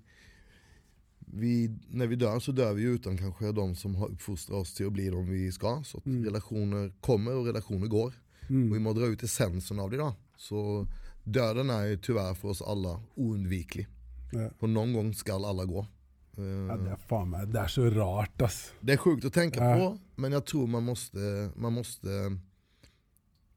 vi, när vi dör så dör vi utan kanske de som har uppfostrat oss till att bli de vi ska. Så att
Mm.
relationer kommer och relationer går. Och vi
Mm.
må dra ut essensen av det då. Så döden är ju tyvärr för oss alla oundviklig.
Ja.
Och någon gång ska alla gå. Eh,
Ja, det, är fan, med- det är så rart ass.
det är sjukt att tänka
Ja.
på, men jag tror man måste, man måste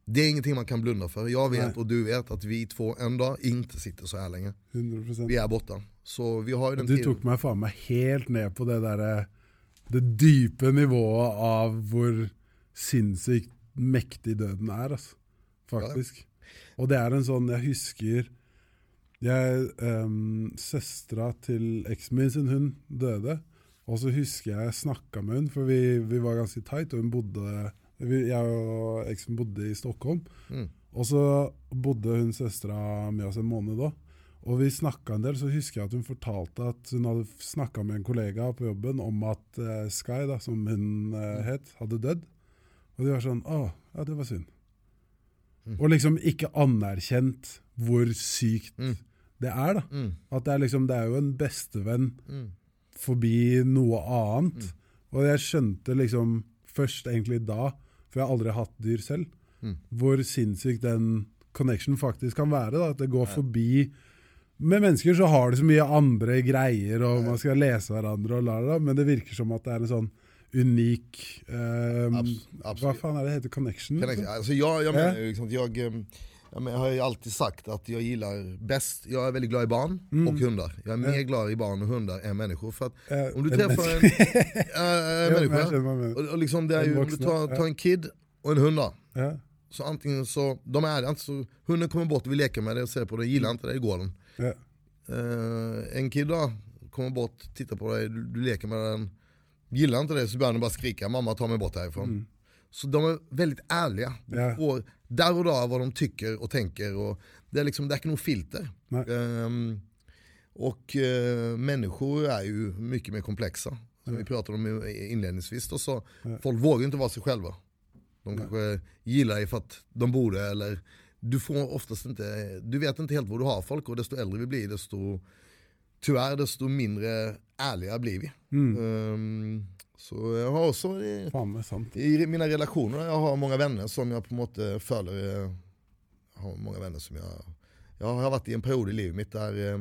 Det är ingenting man kan blunda för. Jag vet
Nej.
och du vet att vi två en dag inte sitter så här länge.
100%.
Vi är borta. Så vi har ju den
Du
tiden.
tok meg faen meg helt ned på det derre Det dype nivået av hvor sinnssykt mektig døden er, altså. Faktisk. Og det er en sånn Jeg husker jeg, um, Søstera til eksen min sin hund døde. Og så husker jeg jeg snakka med hun, for vi, vi var ganske tight, og hun bodde vi, Jeg og eksen bodde i Stockholm.
Mm.
Og så bodde hun søstera med oss en måned da. Og vi snakka en del, så husker jeg at hun fortalte at hun hadde snakka med en kollega på jobben om at eh, Sky, da, som hun eh, het, hadde dødd. Og de var sånn Å, ja, det var synd.
Mm.
Og liksom ikke anerkjent hvor sykt
Mm.
det er, da.
Mm.
At det er liksom Det er jo en bestevenn
Mm.
forbi noe annet. Og jeg skjønte liksom først egentlig da, for jeg har aldri hatt dyr selv,
Mm.
hvor sinnssykt den connection faktisk kan være. Da. At det går forbi Med mennesker så har det så mye andre greier, og man skal lese hverandre, og la, la, men det virker som at det er en sånn unik
Abs-
Hva faen er det heter? Connection?
Kan
liksom?
alltså jag, jag
Ja.
menar ju liksom eh, jag, men, jag har ju alltid sagt att jag gillar bäst, jag är väldigt glad i barn
Mm.
och hundar. Jag är mer glad i barn och hundar än människor. För att om du träffar en, äh, *laughs* människa, och, och liksom det är ju, om du tar, tar en kid och en hund då,
Ja,
så antingen så, de är det inte så, hunden kommer bort och vill leka med dig och ser på dig, gillar inte dig, går den. Eh, en kid då, kommer bort, tittar på dig, du, du leker med den, gillar inte det så börjar den bara skrika, mamma ta mig bort härifrån.
Mm.
Så de är väldigt ärliga.
Ja.
får där och då vad de tycker och tänker. Och det är liksom, det är nog filter. Ehm, och eh, människor är ju mycket mer komplexa. Som vi pratade om inledningsvis. Då, så. Folk vågar inte vara sig själva. De kanske gillar dig för att de borde eller du får oftast inte, du vet inte helt vad du har folk och desto äldre vi blir desto tyvärr desto mindre ärliga blir vi.
Mm.
Ehm, Så jag har också i, i mina relationer, jag har många vänner som jag på måte føler eh, Jag har många vänner som jag Jag har varit i en period i livet mitt där eh,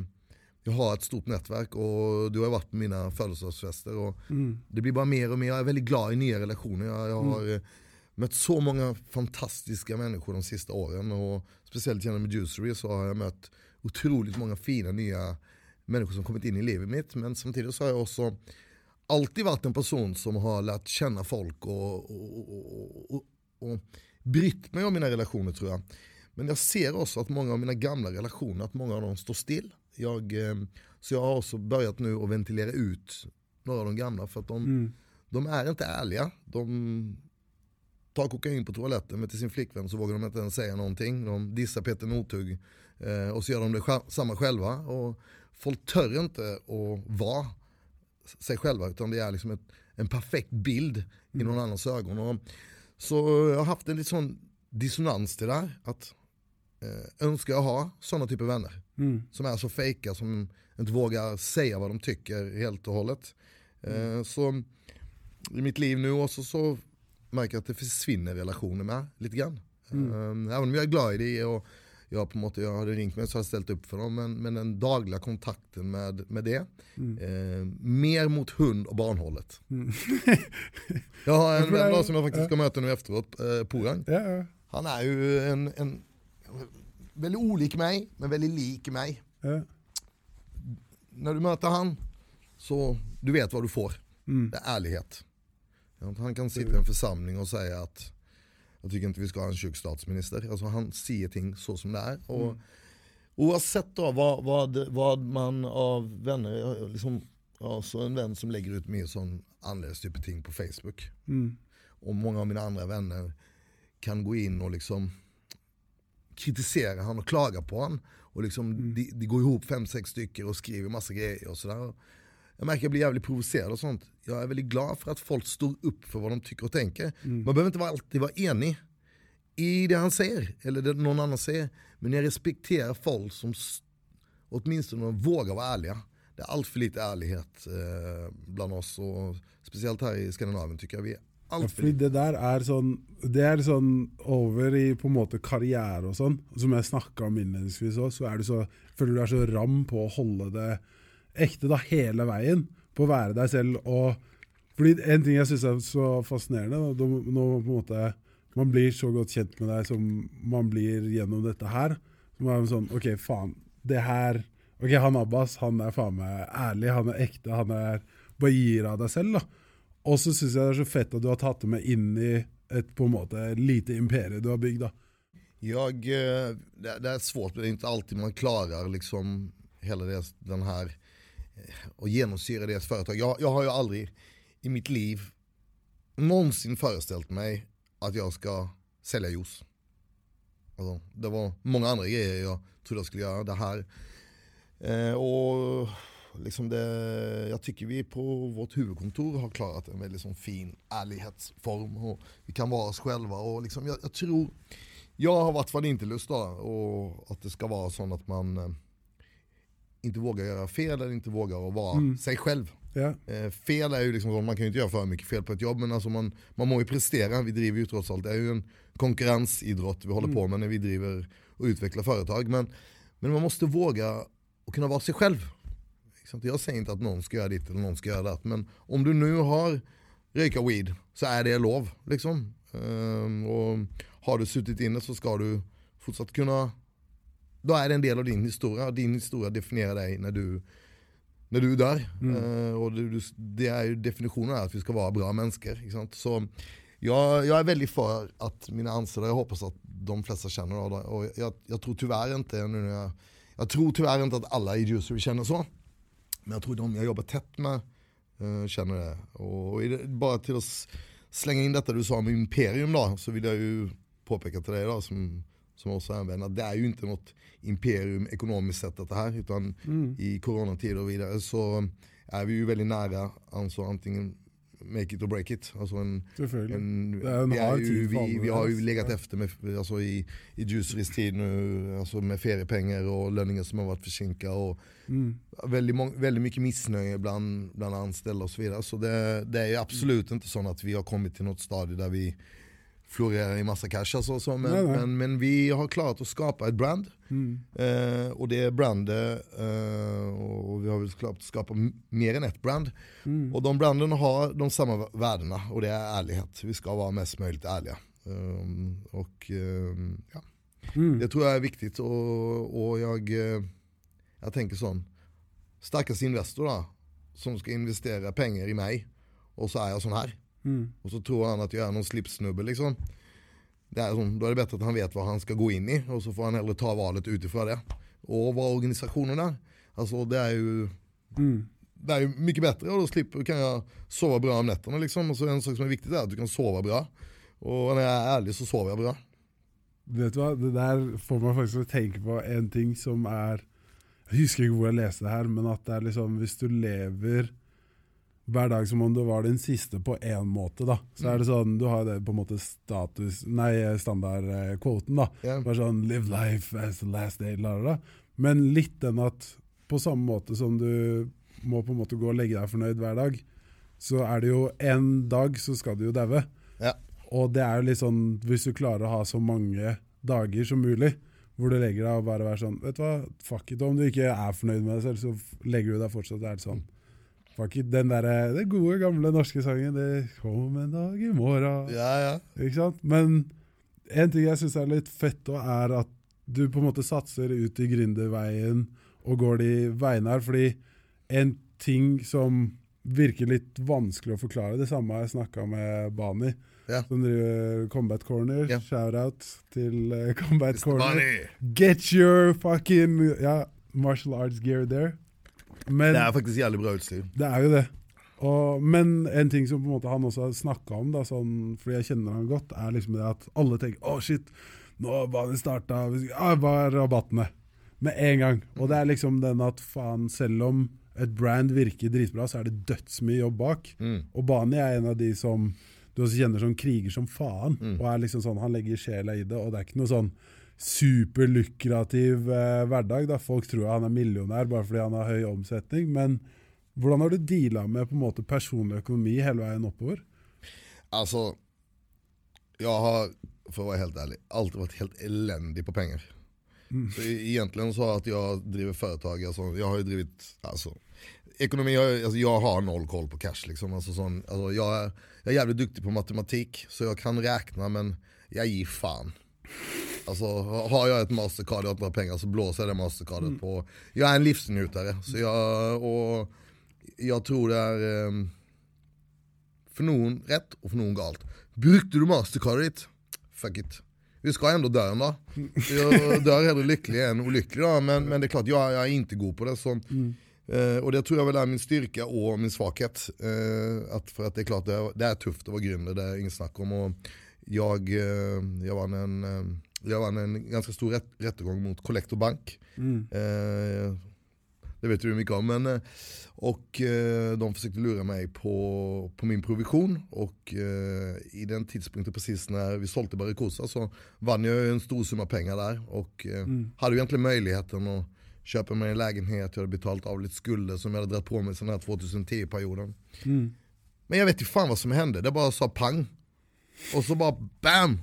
jag har ett stort nätverk och du har varit på mina födelsedagsfester. Och
Mm.
det blir bara mer och mer, jag är väldigt glad i nya relationer. Jag, jag har eh, mött så många fantastiska människor de sista åren. Och speciellt genom Juicery så har jag mött otroligt många fina nya människor som kommit in i livet mitt. Men samtidigt så har jag också alltid varit en person som har lärt känna folk och, och, och, och, och brytt mig om mina relationer tror jag. Men jag ser också att många av mina gamla relationer, att många av dem står still. Jag, eh, så jag har också börjat nu att ventilera ut några av de gamla för att de,
Mm.
de är inte ärliga. De tar kokain på toaletten med till sin flickvän så vågar de inte ens säga någonting. De dissar Peter Northug eh, och så gör de det samma själva. Och folk tör inte att vara sig själva utan det är liksom ett, en perfekt bild i någon annans ögon. Och, så jag har haft en lite sån dissonans till det där. Att eh, önskar jag ha sådana typer av vänner
Mm.
som är så fejka som inte vågar säga vad de tycker helt och hållet. Eh, så i mitt liv nu också så märker jag att det försvinner relationer med lite grann. Eh, även om jag är glad i det och jag, på måte, jag hade ringt mig så har jag ställt upp för dem. Men, men den dagliga kontakten med, med det. Eh, mer mot hund och barnhållet. *laughs* jag har en vän då som jag faktiskt ska möta nu efteråt, eh, Porang.
Ja, ja.
Han är ju en, en väldigt olik mig, men väldigt lik mig. När du möter han, så du vet vad du får.
Mm.
Det är ärlighet. Han kan sitta i en församling och säga att jag tycker inte vi ska ha en tjock statsminister. Alltså han ser ting så som det är. Och
Mm.
Oavsett då vad, vad, vad man av vänner, liksom, ja, så en vän som lägger ut mer sån annorlunda typ av ting på Facebook.
Mm.
Och många av mina andra vänner kan gå in och liksom kritisera han och klaga på han. Och liksom, de, de går ihop fem, sex stycken och skriver massa grejer och sådär. Jag märker att jag blir jävligt provocerad och sånt. Jag är väldigt glad för att folk står upp för vad de tycker och tänker. Man behöver inte alltid vara enig i det han säger, eller det någon annan säger. Men jag respekterar folk som åtminstone vågar vara ärliga. Det är allt för lite ärlighet eh, bland oss, och speciellt här i Skandinavien tycker jag vi är allt för lite.
det der er sånn Det er sånn over i på måte karriere og sånn, som jeg snakka om innledningsvis òg, så er du så føler du er så ram på å holde det ekte da hele veien. På å være deg selv og Fordi en ting jeg syns er så fascinerende, da, da- når på en måte man blir så godt kjent med deg som man blir gjennom dette her, som er det sånn OK, faen. Det her Ok, han Abbas, han er faen meg ærlig, han er ekte, han er bare gir av deg selv, da. Og så syns jeg det er så fett at du har tatt det med inn i et på en måte lite imperium du har bygd. da.
Jag, eh, det, är svårt, det är inte alltid man klarar liksom hela det, den här och genomsyra deras företag. Jag, jag har ju aldrig i mitt liv någonsin föreställt mig att jag ska sälja juice. Alltså, det var många andra grejer jag trodde jag skulle göra. Det här. Eh, och liksom det, jag tycker vi på vårt huvudkontor har klarat en väldigt sån fin ärlighetsform. Och vi kan vara oss själva. Och liksom, jag, jag tror jag har varit lust då och att det ska vara så att man eh, inte vågar göra fel eller inte vågar att vara sig själv.
Ja.
Eh, fel är ju liksom, så, man kan ju inte göra för mycket fel på ett jobb men alltså man, man må ju prestera, vi driver ju trots allt, det är ju en konkurrensidrott vi håller på med när vi driver och utvecklar företag. Men, men man måste våga och kunna vara sig själv. Jag säger inte att någon ska göra ditt eller någon ska göra det men om du nu har röka weed så är det lov. Liksom. Ehm, och har du suttit inne så ska du fortsatt kunna, då är det en del av din historia. Din historia definierar dig när du, när du är där. Ehm, och du, du, det är ju definitionen att vi ska vara bra människor. Sant? Så jag, jag är väldigt för att mina anställda, jag hoppas att de flesta känner det. Och jag, jag tror tyvärr inte, nu när jag, jag tror tyvärr inte att alla i Juicery känner så. Men jag tror de jag jobbar tätt med eh, känner det. Och är det bara till att slänga in detta du sa om imperium då, så vill jag ju påpeka till dig då som, som vän, att det är ju inte något imperium ekonomiskt sett detta här, utan i coronatider och vidare så är vi ju väldigt nära, alltså antingen make it or break it. Alltså en, en,
Det är
vi, ju, vi, vi har ju legat efter med, alltså i, i Juicerys tid nu, alltså med feriepengar och löningar som har varit försinkade. Och
Mm.
väldigt, mång, väldigt mycket missnöje bland, bland anställda och så vidare. Så det, det är ju absolut inte så att vi har kommit till något stadie där vi florerar i massa cash. Alltså, så, men,
Nej, nej.
Men, men vi har klarat att skapa ett brand.
Mm.
Eh, och det är brandet, eh, och vi har väl klart att skapa mer än ett brand.
Mm.
Och de branden har de samma värdena och det är ärlighet. Vi ska vara mest möjligt ärliga. Um, och um, ja,
Mm.
det tror jag är viktigt och, och jag, eh, jag tänker sån, stackars Investor då, som ska investera pengar i mig och så är jag sån här.
Mm.
Och så tror han att jag är någon slipsnubbe liksom. Det är, då är det bättre att han vet vad han ska gå in i och så får han hellre ta valet utifrån det. Och vad organisationen är. Alltså det är ju
Mm.
det är ju mycket bättre och då slipper, kan jag sova bra om nätterna liksom. Och så en sak som är viktigt är att du kan sova bra. Och när jag är ärlig så sover jag bra.
Vet du hva, det der får meg faktisk til å tenke på en ting som er Jeg husker ikke hvor jeg leste det her, men at det er liksom Hvis du lever hver dag som om du var den siste på én måte, da, så er det sånn Du har det på en måte status Nei, standardkvoten, da.
Ja.
Bare sånn Live life as the last day, la, la. Men litt den at på samme måte som du må på en måte gå og legge deg fornøyd hver dag, så er det jo en dag så skal du jo daue.
Ja.
Og det er jo litt sånn, hvis du klarer å ha så mange dager som mulig, hvor du legger deg og bare være sånn, vet du hva, fuck it, om du ikke er fornøyd med deg selv, så legger du deg fortsatt, det er det sånn. Fuck it, den der, det gode gamle norske sangen, det kom en dag i morgen.
Ja, ja.
Ikke sant? Men en ting jeg syns er litt fett, også, er at du på en måte satser ut i gründerveien og går de veiene her. Fordi en ting som virker litt vanskelig å forklare, det samme har jeg snakka med Bani,
Ja.
som driver Combat Corner.
Ja.
Shout-out til eh, Combat Corner.
Money.
Get your fucking ja, martial arts gear there. Men
Det är faktiskt jävligt bra utstyr.
det er jo det. Og, men en ting som på en måte han også har snakka om, da, sånn, fordi jeg kjenner han godt, er liksom det at alle tenker 'Å, shit, nå har banen starta. Hva er rabattene?' Med en gang. Og det er liksom den at faen, selv om et brand virker dritbra, så er det dødsmye jobb bak.
Mm.
Og Bani er en av de som du også kjenner som kriger som faen.
Mm.
Og er liksom sånn, Han legger sjela i det, og det er ikke noe sånn superlukrativ eh, hverdag. da Folk tror han er millionær bare fordi han har høy omsetning. Men hvordan har du deala med på en måte personlig økonomi hele veien oppover?
Alltså, jag har, för att vara helt ärlig, alltid varit helt eländig på pengar. Så e- egentligen så att jag driver företag, alltså, jag har ju drivit, alltså, ekonomi, alltså, jag har noll koll på cash liksom. Alltså, sån, alltså, jag, är, jag är jävligt duktig på matematik, så jag kan räkna men jag ger fan. Alltså har jag ett mastercard och inte har pengar så blåser jag det mastercardet på. Jag är en livsnjutare, så jag, och jag tror det är ehm, för någon rätt och för någon galt. Brukte du mastercardet? Fuck it. Vi ska ändå dö en dag. Jag dör hellre lycklig än olycklig då, men, men det är klart jag, jag är inte god på det. Så, eh, och det tror jag väl är min styrka och min svaghet. Eh, att, för att det är klart det är, det är tufft att vara gründer, det är inget snack om. Och jag, eh, jag, vann en, eh, jag vann en ganska stor rätt, rättegång mot Collector Bank. Eh, det vet du mycket om. Men, eh, och eh, de försökte lura mig på, på min provision. Och eh, i den tidpunkten precis när vi sålde Barracuda så vann jag en stor summa pengar där. Och eh, hade ju egentligen möjligheten att köpa mig en lägenhet, jag hade betalt av lite skulder som jag hade dragit på mig sedan den här 2010-perioden. Men jag vet inte fan vad som hände, det bara sa pang. Och så bara BAM!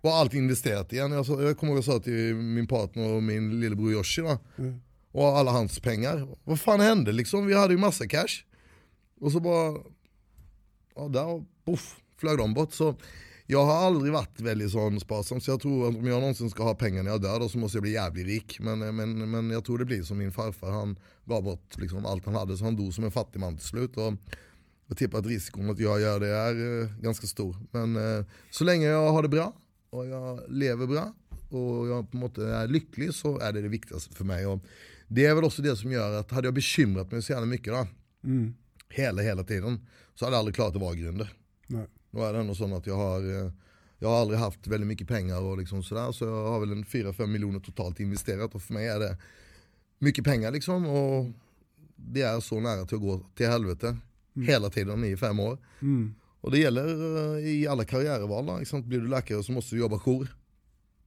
Var allt investerat igen. Jag, sa, jag kommer ihåg att jag sa till min partner och min lillebror Yoshi va? Och alla hans pengar. Vad fan hände liksom? Vi hade ju massa cash. Och så bara, ja där poff, flög de bort. Så jag har aldrig varit väldigt sån sparsam. Så jag tror att om jag någonsin ska ha pengar när jag dör då så måste jag bli jävligt rik. Men, men, men jag tror det blir som min farfar. Han gav bort liksom allt han hade så han dog som en fattig man till slut. Och jag tippar att risken att jag gör det är eh, ganska stor. Men eh, så länge jag har det bra och jag lever bra och jag på något är lycklig så är det det viktigaste för mig. Och det är väl också det som gör att hade jag bekymrat mig så jävla mycket då, hela hela tiden, så hade jag aldrig klarat att vara gründer.
Nei.
Då är det ändå så att jag har, eh, jag har aldrig haft väldigt mycket pengar och liksom sådär, så jag har väl en 4-5 miljoner totalt investerat och för mig är det mycket pengar liksom och det är så nära till att gå till helvete. hela tiden i fem år.
Mm.
Och det gäller eh, i alla karriärval. Liksom. Blir du läkare så måste du jobba jour.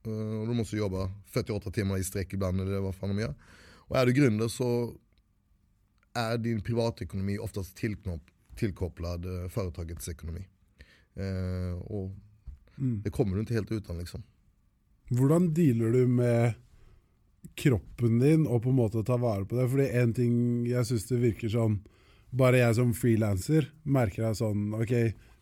Eh, Och du måste jobba 48 timmar i sträck ibland eller vad fan de gör. Och är du gründer så är din privatekonomi oftast tillknop- tillkopplad eh, företagets ekonomi. Och
Mm.
det kommer du inte helt utan liksom.
Hvordan dealer du med kroppen din og på en måte ta vare på det? Fordi en ting jeg syns det virker sånn Bare jeg som frilanser merker jeg sånn Ok,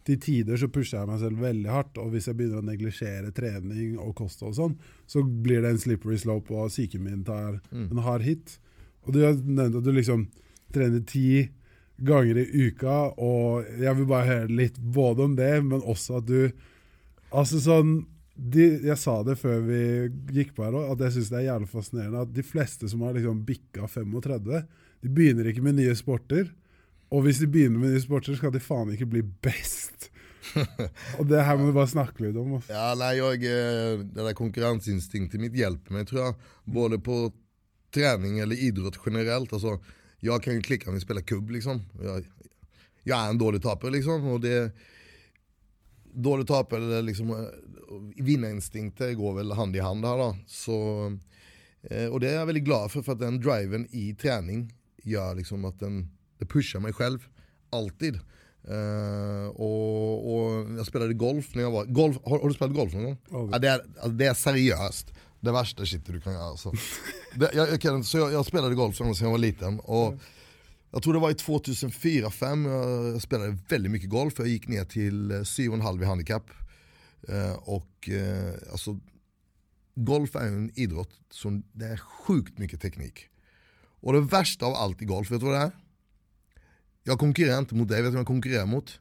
til tider så pusher jeg meg selv veldig hardt, og hvis jeg begynner å neglisjere trening og kosthold og sånn, så blir det en slippery slope, og psyken min tar en hard hit. Og du har nevnt at du liksom trener ti ganger i uka, og jeg vil bare høre litt både om det, men også at du Altså sånn de, Jeg sa det før vi gikk på her òg, at jeg syns det er jævlig fascinerende at de fleste som har liksom bikka 35, de begynner ikke med nye sporter. Og hvis de begynner med nye sporter, skal de faen ikke bli best. Och det här med du bare snakke litt om.
Ja, nej, jag, eh, den där konkurrensinstinkten mitt hjälper mig tror jag. Både på träning eller idrott generellt. Alltså, jag kan ju klicka om vi spelar kubb liksom. Jag, jag är en dålig tapare liksom. Och det, dålig tapare eller liksom, eh, vinnarinstinkter går väl hand i hand här då. Så, eh, och det är jag väldigt glad för, för att den driven i träning gör liksom att den, det pushar mig själv. Alltid. Eh, och, och jag spelade golf när jag var, golf, har, har du spelat golf någon gång? Ja, det, är, alltså, det är seriöst. Det värsta shit du kan göra. Alltså. *laughs* det, jag, jag, kan, så jag, jag spelade golf sedan jag var liten. Och jag tror det var i 2004-2005 jag, spelade väldigt mycket golf. Jag gick ner till eh, 7,5 i handikapp. Eh, och eh, alltså, golf är en idrott som det är sjukt mycket teknik. Och det värsta av allt i golf, vet du vad det är? Jag konkurrerar inte mot dig, vet du vem jag konkurrerar mot?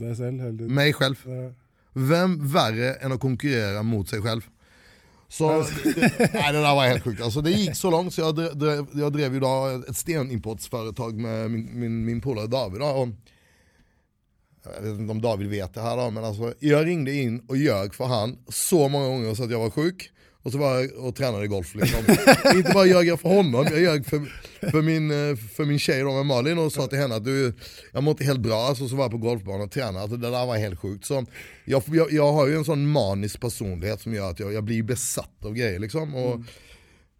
Hele tiden.
Mig själv.
Ja.
Vem värre än att konkurrera mot sig själv? Så, det, *laughs* nej, det där var helt sjukt. Alltså, det gick så långt så jag drev, jag drev ju då ett stenimportsföretag med min, min, min polare David. Och, jag vet inte om David vet det här då, men alltså, jag ringde in och ljög för han så många gånger så att jag var sjuk. Och så var jag och tränade golf liksom. *laughs* inte bara ljög jag för honom, jag ljög för, för, min, eh, för min tjej då med Malin och sa till henne att du, jag mår inte helt bra, alltså, så var jag på golfbanan och tränade. Alltså, det där var helt sjukt. Så jag, jag, jag har ju en sån manisk personlighet som gör att jag, jag blir besatt av grejer liksom. Och,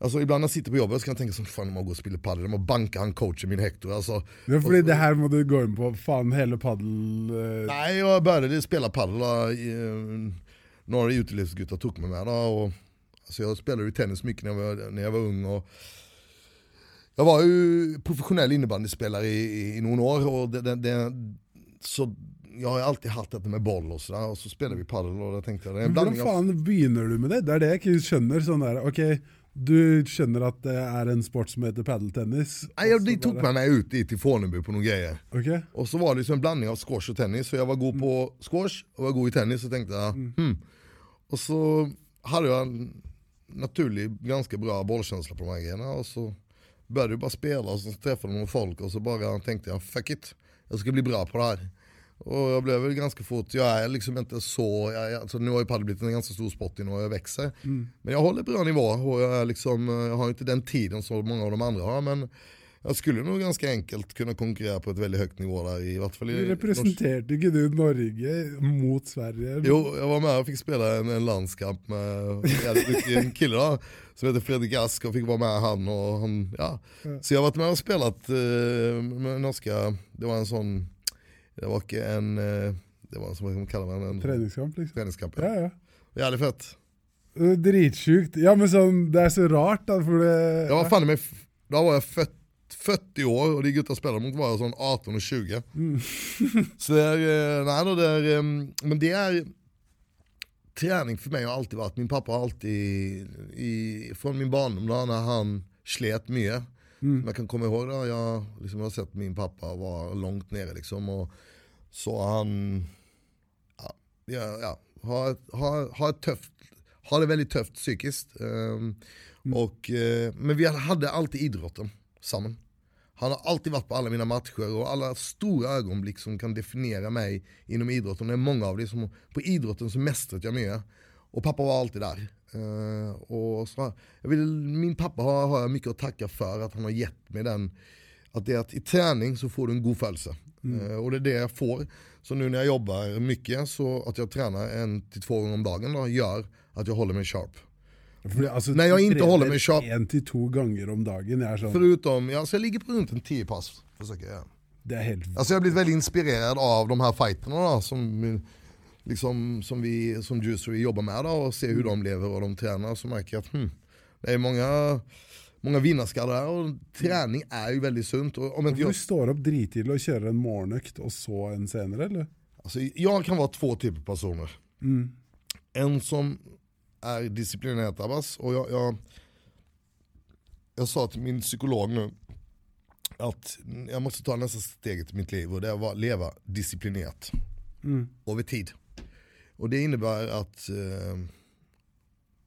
Alltså ibland när jag sitter på jobbet så kan jag tänka som fan om jag går och spelar padel, jag bankar han coachen min Hector. Alltså,
Det er fordi det her må du gå inn på. Faen, hele padel... eh,
Nej, jag började spela padel. eh, Några utelivsguttar tog mig med. Då, och, alltså jag spelade ju tennis mycket när jag var, när jag var ung. Och jag var ju professionell innebandyspelare i, i, i några år. Och det, det, det, så jag har alltid haft detta med boll och sådär. Och så spelade vi padel och tänkte jag det är en
Men
av...
faen begynner du med det? Det er det jeg ikke skjønner. Sånn der, ok, du skjønner at det er en sport som heter padeltennis.
Nej, jag,
og så
de tog med mig ut dit till Fornebu på några grejer.
Ok,
Och så var det liksom en blandning av squash och tennis. Så jag var god på squash och var god i tennis. Så tänkte jag, hmm. Och så hade jag en naturlig, ganska bra bollkänsla på de här grejerna. Och så började jag bara spela och så träffade man folk och så bara tänkte jag, fuck it. Jag ska bli bra på det här. Och jag blev väl ganska fort, jag är liksom inte så, jag, alltså nu har ju padel blivit en ganska stor sport nu och jag växer. Men jag håller bra nivå och jag, är liksom, jag har inte den tiden som många av de andra har. Men jag skulle nog ganska enkelt kunna konkurrera på ett väldigt högt nivå där i vart fall i
Du representerte ikke du Norge mot Sverige?
Jo, jag var med och fick spela en, en landskamp med en kille då, som heter Fredrik Ask och fick vara med han och han, ja. Så jag har varit med och spelat eh, med norska, det var en sån, det var inte en, eh, det var en som man kallar man en
Treningskamp, liksom?
träningskamp.
Ja, ja.
Jävligt fett.
Det Dritsjukt. Ja, men sånn, det er så rart, da, for det
Jag var fan med, då var jag fött, 40 år och de gutta jag spelade mot var jag sån 18 och 20. *laughs* Så det är, eh, nej då det är, eh, men det är, träning för mig har alltid varit, min pappa har alltid, i, från min barndom då, när han slet mycket, som jag kan komma ihåg då, jag liksom, har sett min pappa vara långt nere liksom och så han, ja, ja, har, har, har, ett tufft, har det väldigt tufft psykiskt. ehm, och, eh, men vi hade alltid idrotten samman. Han har alltid varit på alla mina matcher och alla stora ögonblick som kan definiera mig inom idrotten. Det är många av det som på idrotten så mästrat jag med. Och pappa var alltid där. Eh, och så, jag vill, min pappa har, har jag mycket att tacka för att han har gett mig den att det är att i träning så får du en god födelse. Eh, och det är det jag får. Så nu när jag jobbar mycket så att jag tränar en till två gånger om dagen då, gör att jag håller mig sharp.
För, alltså,
När jag inte håller mig sharp-
En till två gånger om dagen. Är sån,
Förutom, ja, så jag ligger på runt en 10 pass. Försöker jag.
det är helt...
Alltså jag har blivit väldigt inspirerad av de här fighterna då, som, liksom, som vi som juicer jobbar med då, och ser hur de lever och de tränar. Så märker jag att hmm, det är många, många vinnarskallar där och träning är ju väldigt sunt. Och om inte
Du
jag,
står upp drittidigt och kör en morgonökt och så en senare eller?
alltså, jag kan vara två typer av personer.
Mm.
En som är disciplinerat Abbas och jag, jag, jag sa till min psykolog nu att jag måste ta nästa steget i mitt liv och det är att leva disciplinerat.
Mm.
över tid. Och det innebär att eh,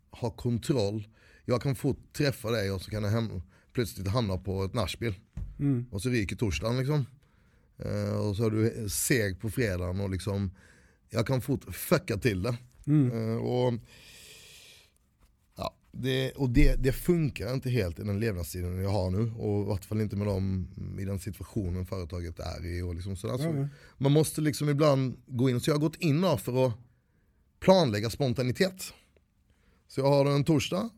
ha kontroll. Jag kan få träffa dig och så kan jag hem, plötsligt hamna på ett nashbil.
Mm.
Och så ryker torsdagen liksom. Eh, och så är du seg på fredagen och liksom jag kan fort fucka till det.
Mm.
Eh, och det, och det, det funkar inte helt i den levnadsstilen jag har nu. Och i vart fall inte med dem i den situationen företaget är i. Och liksom sådär. Så
ja.
man måste liksom ibland gå in, så jag har gått in för att planlägga spontanitet. Så jag har en torsdag,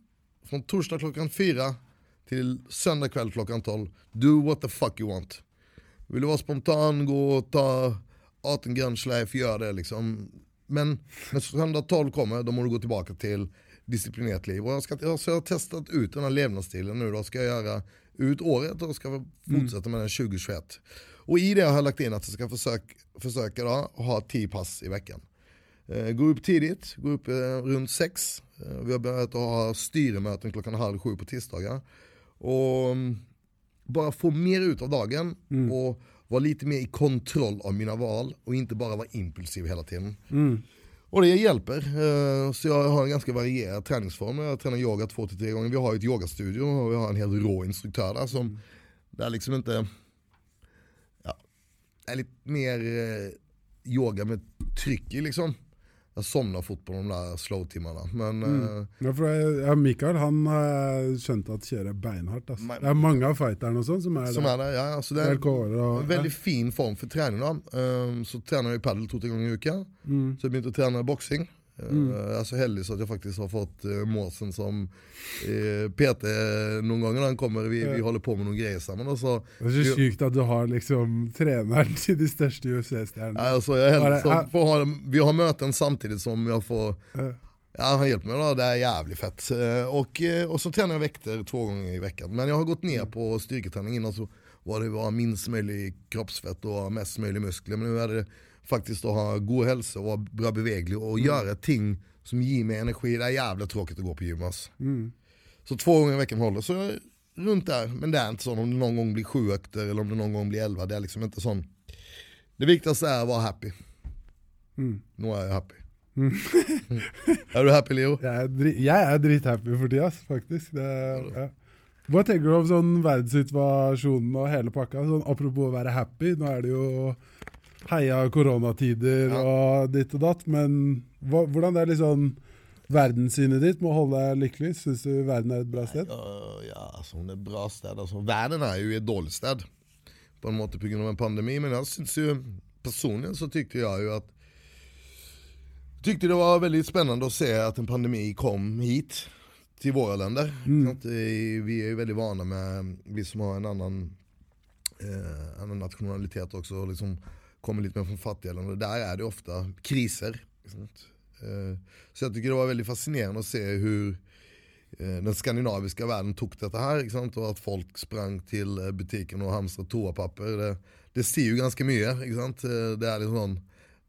från torsdag klockan fyra till söndag kväll klockan 12. Do what the fuck you want. Vill du vara spontan, gå och ta 18 grönschleif, gör det liksom. Men när söndag 12 kommer, då må du gå tillbaka till disciplinerat liv. Och jag, ska, jag, så jag har testat ut den här levnadsstilen nu då, ska jag göra ut året och ska fortsätta med den 2021. Och i det har jag lagt in att jag ska försöka, försöka då, ha 10 pass i veckan. Eh, gå upp tidigt, gå upp eh, runt 6. Eh, vi har börjat ha styremöten klockan halv sju på tisdagar. Och mm, bara få mer ut av dagen och vara lite mer i kontroll av mina val och inte bara vara impulsiv hela tiden.
Mm.
Och det hjälper. Eh, Så jag har en ganska varierad träningsform. Jag tränar yoga två till tre gånger. Vi har ett yogastudio och vi har en helt rå instruktör där som där liksom inte, ja, är lite mer eh, yoga med tryck i liksom. Jag somnar fort på de där slowtimmarna. Men eh,
Ja, ja, Mikael han har skjønt at kjører beinhardt. ass.
Men-
Det er mange av fighterne og sånn som er
som
det.
är där, ja, alltså det är
og
en väldigt fin form för träning. Då. Eh, Så tränar jag ju padel två, tre gånger i veckan.
Mm.
Så jag började träna boxing. Mm. Jag är så heldig så att jag faktiskt har fått uh, Måsen som uh, PT någon gång när han kommer, vi, vi håller på med några grejer samman och så,
Det er så sykt at du har liksom treneren *laughs* til de største UFC-stjernene.
alltså jag är
Var
heldig,
det-
så
ah.
får ha, vi har möten samtidigt som jag får,
Ja.
ja han hjälper mig då, det är jävligt fett. Eh, Och, eh, och så tränar jag väkter två gånger i veckan. Men jag har gått ner på styrketräning innan så var det var minst möjlig kroppsfett och mest möjlig muskler. Men nu är det faktiskt att ha god hälsa och vara bra beveglig och göra ting som ger mig energi. Det är jävla tråkigt att gå på gym alltså.
Mm.
Så två gånger i veckan håller. Så jag är runt där. Men det är inte så om det någon gång blir sju eller om det någon gång blir elva. Det är liksom inte sån. Det viktigaste är att vara happy.
Mm.
Nu är jag happy. Mm. *laughs* är du happy Leo?
Jeg er, dri jeg er drithappy for tida, faktisk. Det, ja. Hva tenker du om sånn verdenssituasjonen og hele pakka? Sånn, apropos å være happy, nå er det jo heia koronatider
Ja.
og ditt og datt, men hva, hvordan det er liksom verdenssynet ditt med å holde deg lykkelig? Syns du verden er et bra sted?
Ja, ja om det är bra städer. Alltså, världen är ju ett dåligt städ. På en måte av en pandemi. Men jag syns ju, personligen så tyckte jag ju att tyckte det var väldigt spännande att se att en pandemi kom hit till våra länder. Att, eh, vi är ju väldigt vana med, vi som har en annan, eh, annan nationalitet också, liksom kommer lite mer från fattiga länder. Där är det ofta kriser. liksom. Eh, så jag tycker det var väldigt fascinerande att se hur eh, den skandinaviska världen tog detta här. Sant? Och att folk sprang till eh, butiken och hamstrade toapapper. Det, det ser ju ganska mycket. Eh, Det, är liksom,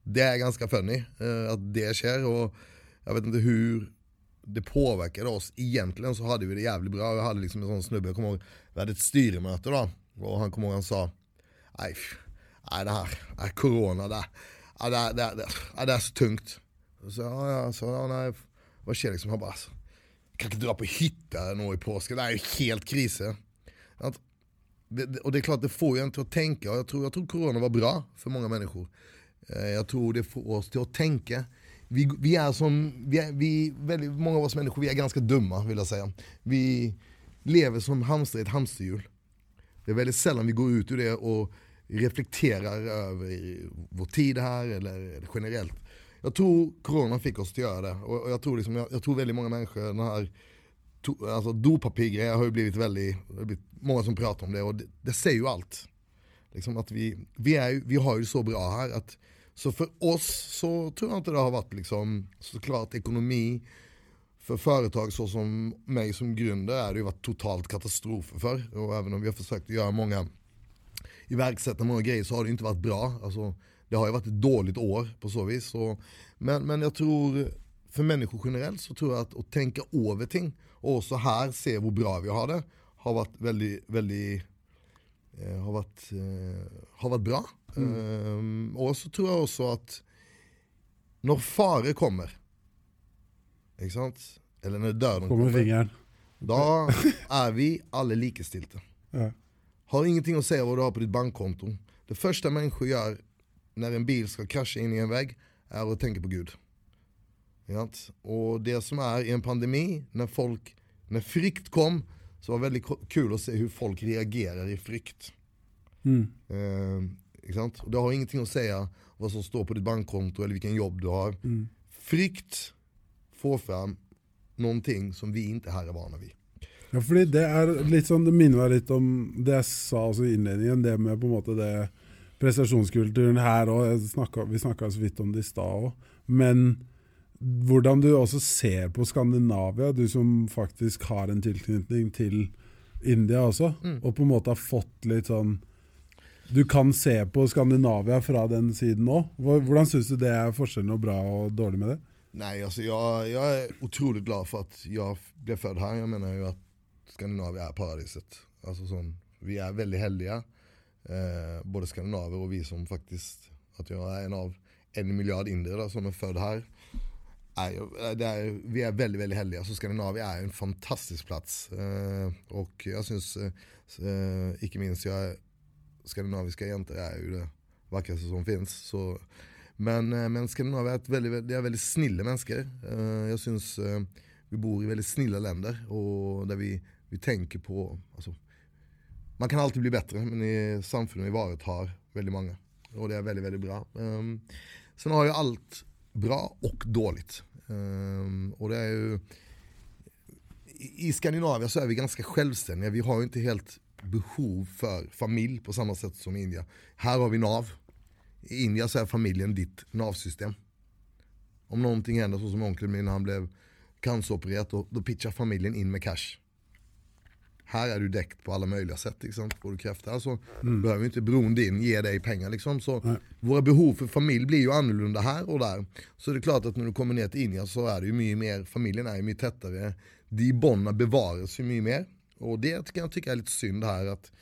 det är ganska funny att det sker. Och jag vet inte hur det påverkade oss. Egentligen så hade vi det jävligt bra. Jag hade liksom en sån snubbe, jag kommer ihåg, vi hade ett styrmöte då. Och han kommer ihåg han sa, nej, det här, nej, corona, det, nej, det, det, det, det är så tungt. Och så, ja, ja, så, ja, nej, vad sker liksom? Han bara, alltså, jag kan inte dra på hytta nu i påsken, det här är ju helt krise. Och det är klart, det får ju inte att tänka. Och Jag tror, jag tror corona var bra för många människor. Eh, jag tror det får oss till att tänka. Vi, vi är som, vi är, vi, väldigt många av oss människor, vi är ganska dumma vill jag säga. Vi lever som hamster i ett hamsterhjul. Det är väldigt sällan vi går ut ur det och reflekterar över vår tid här eller generellt. Jag tror corona fick oss att göra det och jag tror, liksom, jag, jag tror väldigt många människor, den här to, alltså dopapir har ju blivit väldigt, det har blivit många som pratar om det och det, det säger ju allt. Liksom att vi, vi, är, vi har ju det så bra här att så för oss så tror jag inte det har varit liksom, såklart ekonomi, för företag så som mig som grundare är det ju varit totalt katastrof för. Och även om vi har försökt göra många iverksätta många grejer så har det inte varit bra. Alltså, det har ju varit ett dåligt år på så vis. Så, men, men jag tror, för människor generellt så tror jag att, att tänka över ting och så här se hur bra vi har det har varit väldigt, väldigt eh, har, varit, eh, har varit bra. Mm. Um, och så tror jag också att när fare kommer, eller när döden
kommer, kommer
då är vi alla likestilte. Ja. Har ingenting att säga vad du har på ditt bankkonto. Det första människor gör när en bil ska krascha in i en vägg är att tänka på Gud. Och det som är i en pandemi, när folk, när frykt kom, så var det väldigt kul att se hur folk reagerar i frykt. Mm. Eh, och det har ingenting att säga vad som står på ditt bankkonto eller vilken jobb du har. Mm. Frykt får fram någonting som vi inte här är vana vid.
Ja, fordi det er litt sånn, det minner meg litt om det jeg sa altså i innledningen, det med på en måte det prestasjonskulturen her òg. Vi snakka så vidt om det i stad òg. Men hvordan du også ser på Skandinavia, du som faktisk har en tilknytning til India også, mm. og på en måte har fått litt sånn Du kan se på Skandinavia fra den siden òg. Hvordan syns du det er forskjellen og bra og dårlig med det?
Nej, alltså jag, jag är otroligt glad för att jag blev född här. Jag menar ju att Skandinavien är paradiset. Alltså sån, vi är väldigt heldiga. Eh, både skandinaver och vi som faktiskt, att jag är en av en miljard indier som är född här. Är, eh, det är, vi är väldigt, väldigt heldiga. Så Skandinavien är en fantastisk plats. Eh, och jag syns, eh, eh icke minst, jag, skandinaviska jäntor är ju det vackraste som finns. Så, men, eh, men Skandinavien är, ett väldigt, det är väldigt snilla människor. Eh, jag syns eh, vi bor i väldigt snilla länder och där vi vi tänker på, alltså, man kan alltid bli bättre men i samfundet vi varit har väldigt många. Och det är väldigt, väldigt bra. Um, sen har ju allt bra och dåligt. Um, och det är ju, I Skandinavien så är vi ganska självständiga. Vi har ju inte helt behov för familj på samma sätt som i Indien. Här har vi NAV. I Indien så är familjen ditt NAV-system. Om någonting händer så som onkeln min när han blev canceropererad då, då pitchar familjen in med cash. Här är du däckt på alla möjliga sätt. Liksom. Får du kräfta så mm. behöver inte bron din ge dig pengar. Liksom. Så våra behov för familj blir ju annorlunda här och där. Så det är klart att när du kommer ner till Indien så är det ju mycket mer, familjen är ju mycket tättare. De bonna bevaras ju mycket mer. Och det kan jag tycka är lite synd här att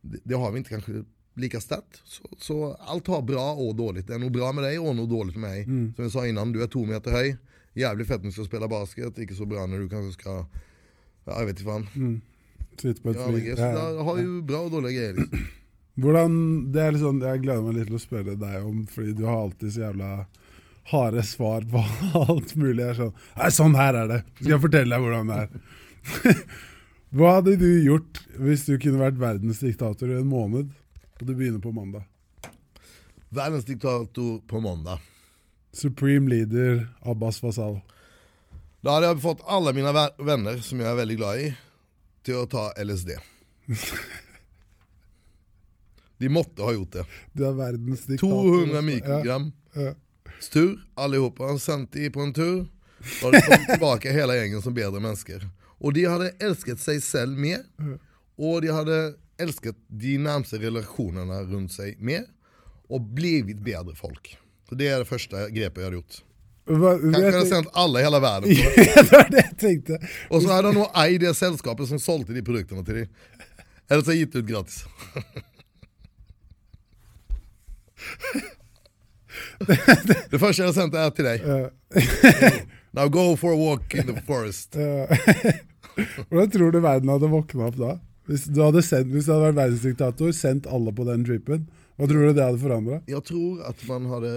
det, det har vi inte kanske lika starkt. Så, så, allt har bra och dåligt. Det är nog bra med dig och nog dåligt med mig. Mm. Som jag sa innan, du är två meter hög. Jävligt fett när du ska spela basket, inte så bra när du kanske ska, ja, jag vet inte fan. Mm.
Sitte på et
fly. Ja, jeg har jo bra og dårlige greier. Liksom.
Hvordan, det er liksom, Jeg gleder meg litt til å spørre deg om, fordi du har alltid så jævla harde svar på *laughs* alt mulig. Jeg er sånn Nei, sånn her er det! Skal jeg fortelle deg hvordan det er? Hva *laughs* hadde du gjort hvis du kunne vært verdensdiktator i en måned, og du begynner på mandag?
Verdensdiktator på måndag.
Supreme leader Abbas Fasal.
Da hadde jeg fått alle mine venner, som jeg er veldig glad i, till att ta LSD. De måtte ha gjort det.
Du är världens
diktator. 200 mikrogram. Ja. Ja. Tur allihopa. Sendt de på en tur. Och de kom tillbaka hela gängen som bedre människor. Och de hade älskat sig själv mer. Och de hade älskat de närmaste relationerna runt sig mer. Och blivit bättre folk. Så det är det första greppet jag hade gjort. Kanske hade sänt alla i hela världen *laughs*
det var det jag tänkte.
Och så hade han nog aj det sällskapet som sålde de produkterna till dig. Eller så gick det ut gratis. *laughs* det första jag hade sänt är till dig. *laughs* Now go for a walk in the forest.
Hur tror du världen hade vaknat upp då? Hvis du hade sendt, hvis du hade varit världsdiktator, sänt alla på den trippen, vad tror du det hade förändrat?
Jag tror att man hade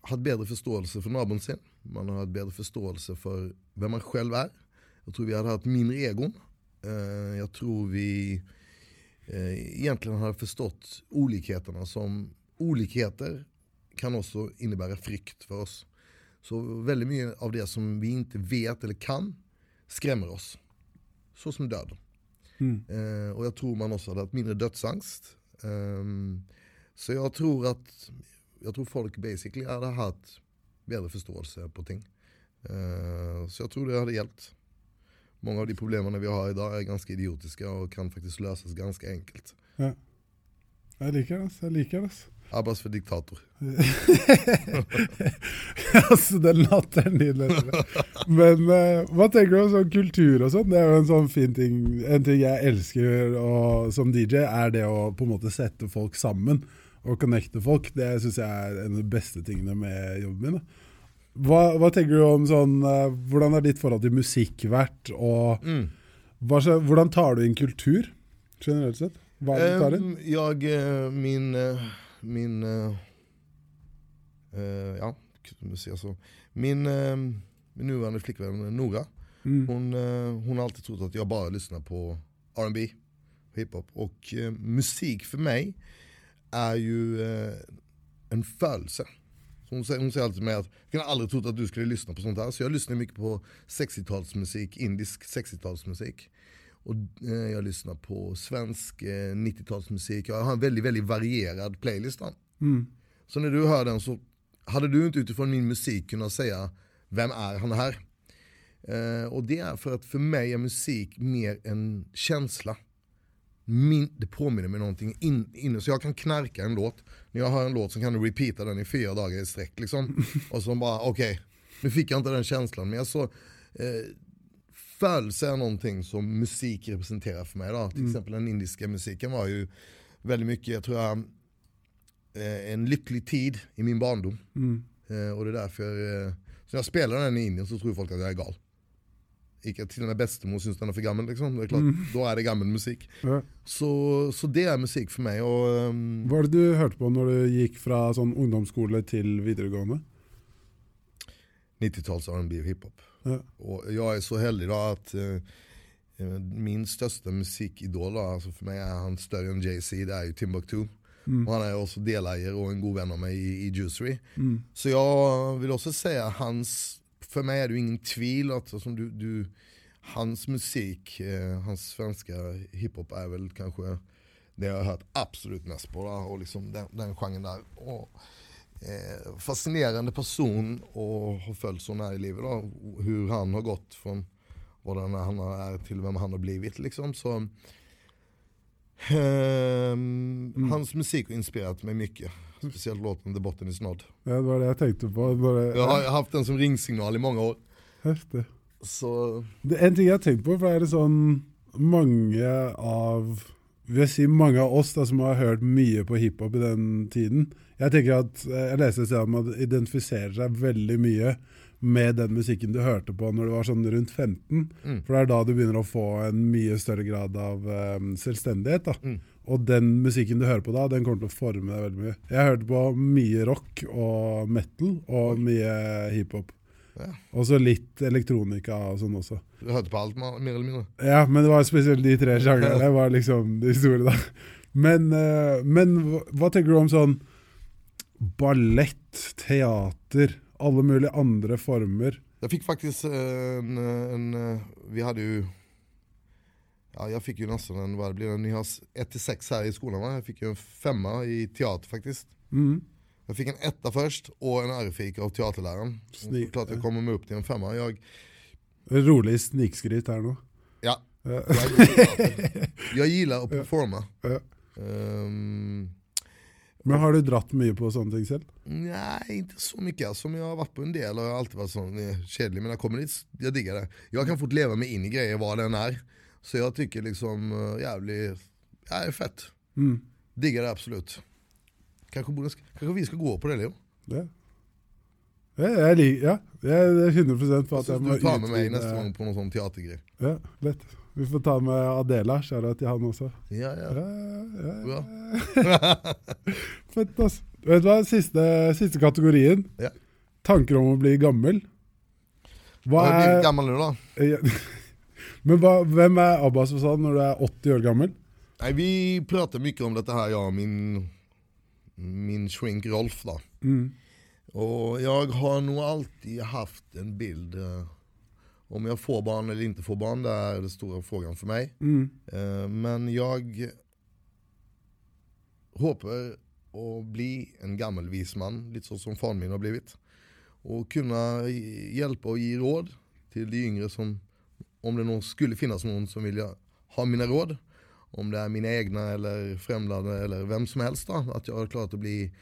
haft bättre förståelse för nabon sin. Man har haft bättre förståelse för vem man själv är. Jag tror vi hade haft mindre egon. Eh, jag tror vi eh, egentligen hade förstått olikheterna som olikheter kan också innebära frykt för oss. Så väldigt mycket av det som vi inte vet eller kan skrämmer oss. Så som döden.
Mm.
Eh, och jag tror man också hade haft mindre dödsangst. Ehm, så jag tror att jag tror folk basically hade haft bättre förståelse på ting. Eh, så jag tror det hade hjälpt. Många av de problemen vi har idag är ganska idiotiska och kan faktiskt lösas ganska enkelt.
Jag lyckades, jag lyckades.
Abbas för diktator. *laughs*
alltså den latteren din. Men eh, vad tänker du om sånn kultur og sånn? Det er jo en sånn fin ting. En ting jeg elsker og, som DJ, er det å på en måte sette folk sammen. Og connecte folk. Det syns jeg er en av de beste tingene med jobben min. Hva, hva tenker du om sånn eh, Hvordan har ditt forhold til musikk vært? Og
Mm.
hva, hvordan tar du inn kultur, generelt sett? Hva er det du tar inn?
Jag, eh, min, eh, min, eh, ja, kunde säga så. Min, eh, min nuvarande flickvän Nora,
Mm.
hon, eh, hon har alltid trott att jag bara lyssnar på R&B hiphop. Och musik för mig är ju eh, en födelse. Hon, säger, hon säger alltid mig att jag kan aldrig trott att du skulle lyssna på sånt här. Så jag lyssnar mycket på 60-talsmusik, indisk 60-talsmusik. Och eh, jag lyssnar på svensk eh, 90-talsmusik. Jag har en väldigt, väldigt varierad playlist.
Mm.
Så när du hör den så hade du inte utifrån min musik kunnat säga vem är han här? Eh, och det är för att för mig är musik mer en känsla. Min, det påminner mig någonting in, inne, så jag kan knarka en låt. När jag hör en låt så kan du repeata den i fyra dagar i sträck liksom. *laughs* Och så bara okej, nu fick jag inte den känslan. Men jag så, eh, födelse är någonting som musik representerar för mig. Då. Till exempel den indiska musiken var ju väldigt mycket, jag tror jag, eh, en lycklig tid i min barndom.
Mm.
Eh, och det är därför, eh, så när jag spelar den i Indien så tror folk att jag är gal. Icke till och med bästemor syns den är för gammal liksom. Det är klart, *laughs* Då är det gammal musik.
Ja.
Så, så det är musik för mig. Och, ehm,
Hva var det du hørte på når du gikk fra sånn ungdomsskole til videregående?
90-tals R&B och hiphop.
Ja.
Och jag är så heldig då att eh, eh, min största musikidol, då, alltså för mig är han större än Jay-Z, det är ju Timbuktu.
Mm.
Och han är också delägare och en god vän av mig i, i Juicery.
Mm.
Så jag vill också säga hans, för mig är det ingen tvivel att alltså, du, du, hans musik, eh, hans svenska hiphop är väl kanske det jag har hört absolut mest på. Och liksom den, den genren där. Och, eh, fascinerande person och har följt så nära i livet. Då, hur han har gått från vad den han är till vem han har blivit. Liksom. Så, ehm, Hans musik har inspirerat mig mycket. Speciellt låten The Botten is Nod.
Ja, det var det jeg tenkte på. Bare,
Jag har haft den som ringsignal i många år.
Heftig.
Så
Det, en ting jeg har tenkt på, for det sånn mange av jeg si mange av oss da, som har hørt mye på hiphop i den tiden. Jeg tenker at, eh, jeg leste et sted om at man identifiserer seg veldig mye med den musikken du hørte på når du var sånn rundt 15.
Mm.
For det er da du å få en mye større grad av eh, selvstendighet. da.
Mm.
Og den musikken du hører på da, den kommer til å forme deg veldig mye. Jeg hørte på mye rock og metal og mye hiphop.
Ja.
Og så litt elektronika og sånn også.
du hörde på allt mer eller mindre.
Ja, men det var spesielt de tre sjangrene. *laughs* Det var liksom de store, da. Men, eh, men hva tenker du om sånn ballett, teater, alle mulige andre former?
Jag fick faktiskt eh, en, en eh, vi hade ju Ja, jag fick ju nästan en, vad blir det, ni har 1-6 här i skolan va? Jag fick ju en femma i teater faktiskt.
Mm.
Jag fick en etta först och en örfil av teaterläraren.
Sni-
Och klart jag kommer med upp till en femma. Jag,
Rolig snikskryt her nå.
ja,
Ja.
jag, gillar att performa.
Ja.
Ehm,
Men har du dratt mye på ting selv?
Nej, inte så mycket. Alltså, men jag har varit på en del och jag har alltid varit sån eh, kedlig. Men när jag kommer dit, jag diggar det. Jag kan fort leva mig in i grejer vad den är. Så jag tycker liksom uh, jävligt, ja, det är fett.
Mm.
Diggar det absolut. Kanske, borde, kanske vi ska gå på det Leo?
Ja. Ja, jeg lik, ja, jeg er 100 på at
Så
jeg må
du tar med mig nästa gång på någon sån teatergrej.
Ja, lett. Vi får ta med Adela, kjære til han også.
Ja, ja.
Ja, ja. *laughs* Fett, ass. Vet du hva? Siste, siste kategorien.
Ja.
Tanker om å bli gammel. Hva
Har du blivit gammal nu då? *laughs*
Men hva, hvem er Abbas sånn når du er 80 år gammel?
Nej, vi pratar mycket om detta här, jag och min, min shrink Rolf då.
Mm.
Och jag har nog alltid haft en bild eh, om jag får barn eller inte får barn, det är den stora frågan för mig.
Mm.
Eh, men jag hoppas att bli en gammelvis man, lite så som fan min har blivit. Och kunna hjälpa och ge råd till de yngre som, om det någon skulle finnas någon som vill ha mina råd. Om det är mina egna eller främlande eller vem som helst då, att jag har klarat att bli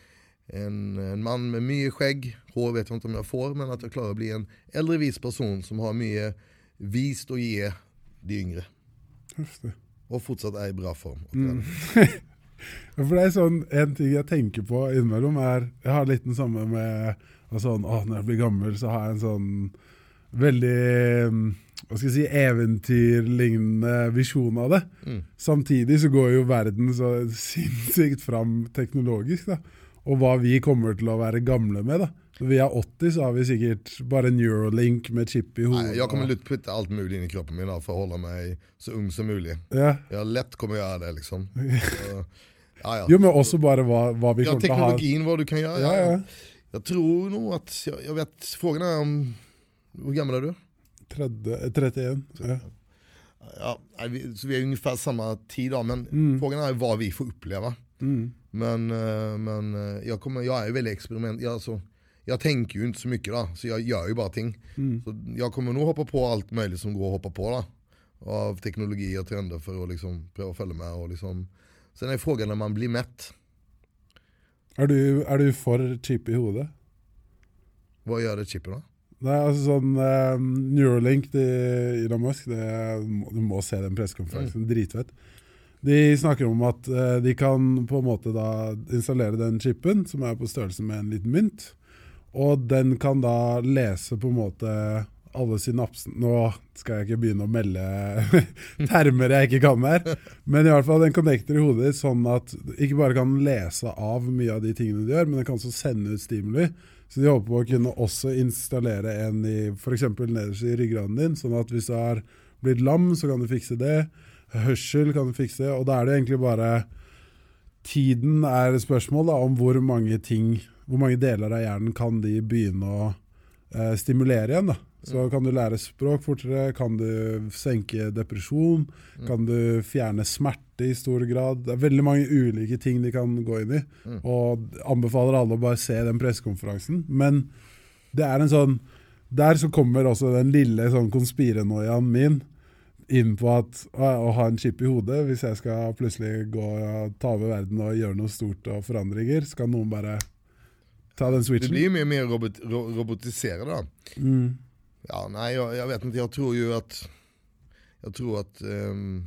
en, en man med mycket skägg, hår vet jag inte om jag får, men att jag klarar att bli en äldre vis person som har mycket vist att ge de yngre. Och fortsatt är i bra form.
Mm. *laughs* For det er sånn, En ting jeg tenker på innimellom, er Jeg har litt den samme med og sånn, å, Når jeg blir gammel, så har jeg en sånn veldig hva skal jeg si, eventyrlignende visjon av det.
Mm.
Samtidig så går jo verden så sinnssykt fram teknologisk. da. Og hva vi kommer til å være gamle med. da. Når vi er 80, så har vi sikkert bare Neurolink med chip i.
Nej, jag kommer luttputta allt möjligt in i kroppen min för att hålla mig så ung som möjligt.
Ja.
Jag lätt kommer göra det liksom. *laughs* Så, ja, ja.
Jo, men også bare hva, hva vi
ja,
kommer til å ha.
teknologin, vad du kan göra.
Ja, ja.
Jag tror nog att, jag, jag vet, frågan är om, hur gammal är du?
30, 31. Ja.
Ja, vi, så vi är ungefär samma tid då, men
Mm.
frågan är vad vi får uppleva.
Mm.
Men, eh, men eh, jag, kommer, jag är väldigt experiment, jag, alltså, jag tänker ju inte så mycket då, så jag gör ju bara ting.
Mm.
Så jag kommer nog hoppa på allt möjligt som går att hoppa på då. Av teknologi och trender för att liksom pröva att följa med. Och liksom. Sen är frågan när man blir mätt.
Er, du, er du for chip i hodet?
Vad gör det chippen då?
Nei, altså sånn eh, Neuralink til Elon Musk, det, du må se den pressekonferansen, dritfett. De snakker om at eh, de kan på en måte da installere den chipen, som er på størrelse med en liten mynt, og den kan da lese på en måte alle synapsene Nå skal jeg ikke begynne å melde *laughs* termer jeg ikke kan her, men i hvert fall den connecter i hodet ditt sånn at ikke bare kan lese av mye av de tingene du gjør, men den kan også sende ut stimuli. Så de håper på å kunne også installere en i f.eks. nederst i ryggraden din, sånn at hvis du har blitt lam, så kan du fikse det. Hørsel kan du fikse. Og da er det egentlig bare Tiden er et spørsmål da, om hvor mange ting, hvor mange deler av hjernen kan de begynne å eh, stimulere igjen. da. Så kan du lære språk fortere, kan du senke depresjon, kan du fjerne smerte i stor grad. Det er veldig mange ulike ting de kan gå inn i.
Mm.
Og anbefaler alle å bare se den pressekonferansen. Men det er en sånn Der så kommer også den lille sånn konspiranoiaen min inn på at å, ha en chip i hodet Hvis jeg skal plutselig gå og ta over verden og gjøre noe stort og forandringer, så kan noen bare ta den
Det
switchen.
blir ju mer robot, ro, robotiserat då.
Mm.
Ja, nej jag, jag vet inte, jag tror ju att Jag tror att ehm,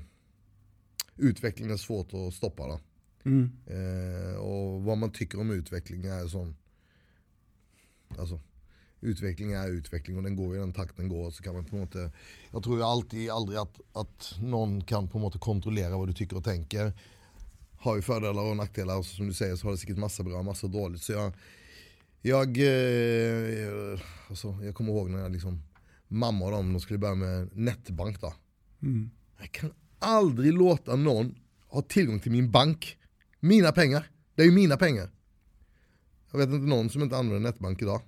utvecklingen är svårt att stoppa då.
Mm.
Eh, och vad man tycker om utveckling är sån Alltså Utveckling är utveckling och den går i den takt den går. Så kan man på något Jag tror ju alltid aldrig att, att någon kan på något kontrollera vad du tycker och tänker. Har ju fördelar och nackdelar. Och som du säger så har det säkert massa bra och massa dåligt. Så jag Jag, eh, alltså, jag kommer ihåg när jag liksom Mamma och dem, de skulle börja med netbank då
Mm.
jag kan aldrig låta någon ha tillgång till min bank. Mina pengar. Det är ju mina pengar. Jag vet inte någon som inte använder nätbank idag.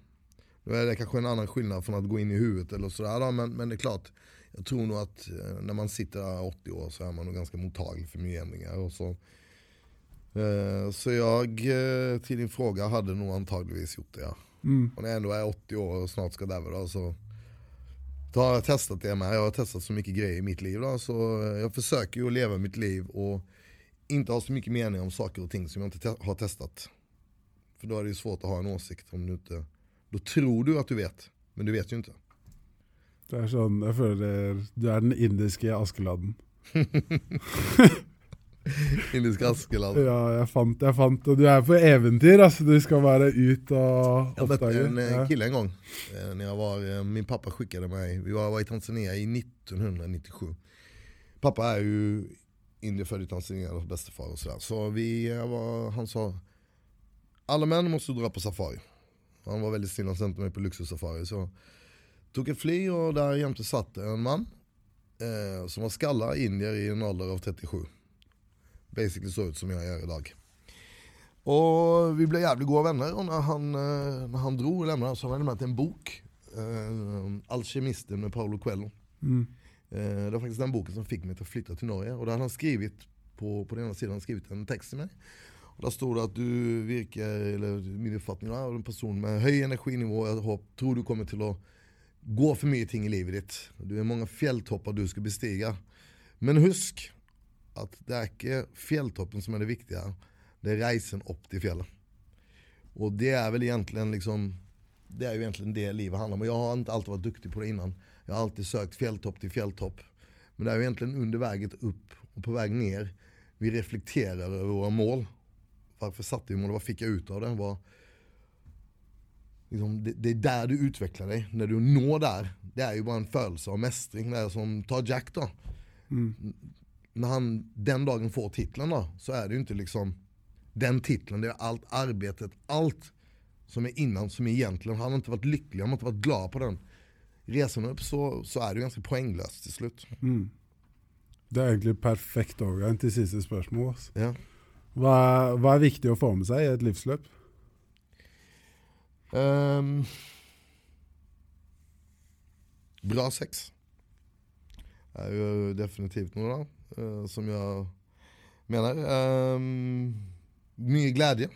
Nu är det kanske en annan skillnad från att gå in i huvudet eller sådär då, men, men det är klart. Jag tror nog att eh, när man sitter där 80 år så är man nog ganska mottaglig för miljöändringar. Och så. Eh, så jag, eh, till din fråga, hade nog antagligen gjort det ja.
Mm.
Och när jag ändå är 80 år och snart ska dö då så då har jag testat det med. Jag har testat så mycket grejer i mitt liv då, så jag försöker ju att leva mitt liv och inte ha så mycket mening om saker och ting som jag inte te- har testat. För då är det ju svårt att ha en åsikt om du inte, då tror du att du vet, men du vet ju inte.
Det er sånn, jeg føler Du er den indiske Askeladden. *laughs* *laughs*
Indisk Askeland.
Ja, jeg fant, jeg fant Og du er på eventyr, altså. Du skal være ut og
Jag mötte en eh,
Ja.
kille en gång, eh, när jag var, eh, min pappa skickade mig, vi var, var i Tanzania i 1997. Pappa är ju indiefödd i Tanzania, och bästefar och sådär. Så vi var, han sa, alla män måste dra på safari. Han var väldigt snäll, han sände mig på lyxsafari. Så tog ett fly och där jämte satt en man eh, som var skalla indier i en ålder av 37. Basically så ut som jag gör idag. Och vi blev jävligt goda vänner och när han, eh, när han drog och lämnade så hade han lämnat en bok. Eh, Alkemisten med Paolo Coelho.
Mm.
Eh, det var faktiskt den boken som fick mig att flytta till Norge. Och där hade han skrivit, på, på den ena sidan skrivit en text till mig. Och där stod det att du virkar, eller min uppfattning är en person med hög energinivå. Jag hopp, tror du kommer till att gå för mycket ting i livet ditt. Det är många fjälltoppar du ska bestiga. Men husk att det är inte fjälltoppen som är det viktiga. Det är reisen upp till fjällen. Och det är väl egentligen liksom det är ju egentligen det livet handlar om. Och jag har inte alltid varit duktig på det innan. Jag har alltid sökt fjälltopp till fjälltopp. Men det är ju egentligen under vägen upp och på väg ner vi reflekterar över våra mål. Varför satte vi mål? Vad fick jag ut av det? Vad, liksom, det, det, är där du utvecklar dig. När du når där, det är ju bara en födelse av mästring. Det är som, ta Jack då.
Mm.
När han den dagen får titeln då, så är det ju inte liksom den titeln, det är allt arbetet, allt som är innan, som egentligen, han har inte varit lycklig, han har inte varit glad på den resan upp så, så är det ganska poänglöst till slut.
Mm. Det er egentlig perfekt overgang til siste spørsmål. ass.
Ja.
Hva, hva er viktig å få med seg i et livsløp?
Ehm, bra sex. är ju definitivt något eh, som jag menar. Eh, mycket glädje.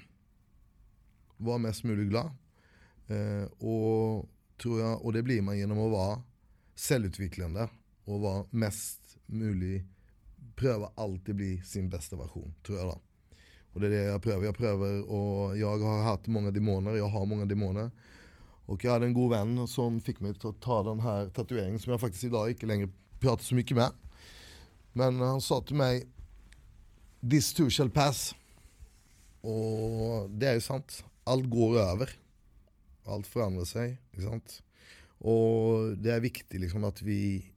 Var mest möjligt glad. Eh, och, tror jag, och det blir man genom att vara självutvecklande och vara mest möjligt pröva alltid bli sin bästa version, tror jag då. Och det är det jag prövar. Jag prövar och jag har haft många demoner, jag har många demoner. Och jag hade en god vän som fick mig att ta den här tatueringen som jag faktiskt idag inte längre pratar så mycket med. Men han sa till mig This too shall pass. Och det är ju sant. Allt går över. Allt förändrar sig. Sant? Och det är viktigt liksom att vi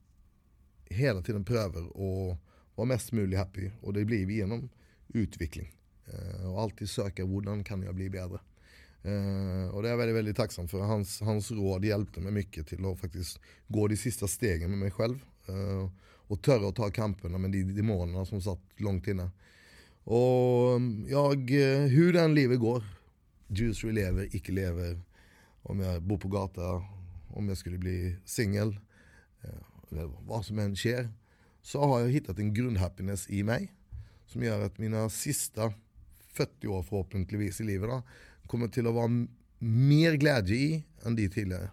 hela tiden prövar och vara mest möjligt happy. Och det blir vi genom utveckling. Eh, och alltid söka hur kan jag bli bättre. Uh, och det är jag väldigt, väldigt tacksam för. Hans, hans råd hjälpte mig mycket till att faktiskt gå de sista stegen med mig själv. Uh, och törra att ta kamperna med de demonerna som satt långt inne. Och um, jag, eh, hur den livet går, Juicery lever, icke lever, om jag bor på gata, om jag skulle bli singel, eh, vad som än sker, så har jag hittat en grundhappiness i mig som gör att mina sista 40 år förhoppningsvis i livet då, kommer till att vara mer glädje i än de tidigare.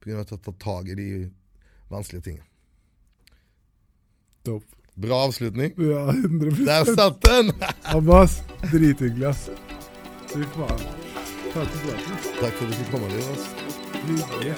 På grund av att jag tar tag i de vanskliga tingen.
Topp.
Bra avslutning.
Ja, 100
Där satt den!
Abbas, drithyggelig, ass. Fy faen. Takk for praten.
Tack för att du fick komma Jonas.
Hyggelig.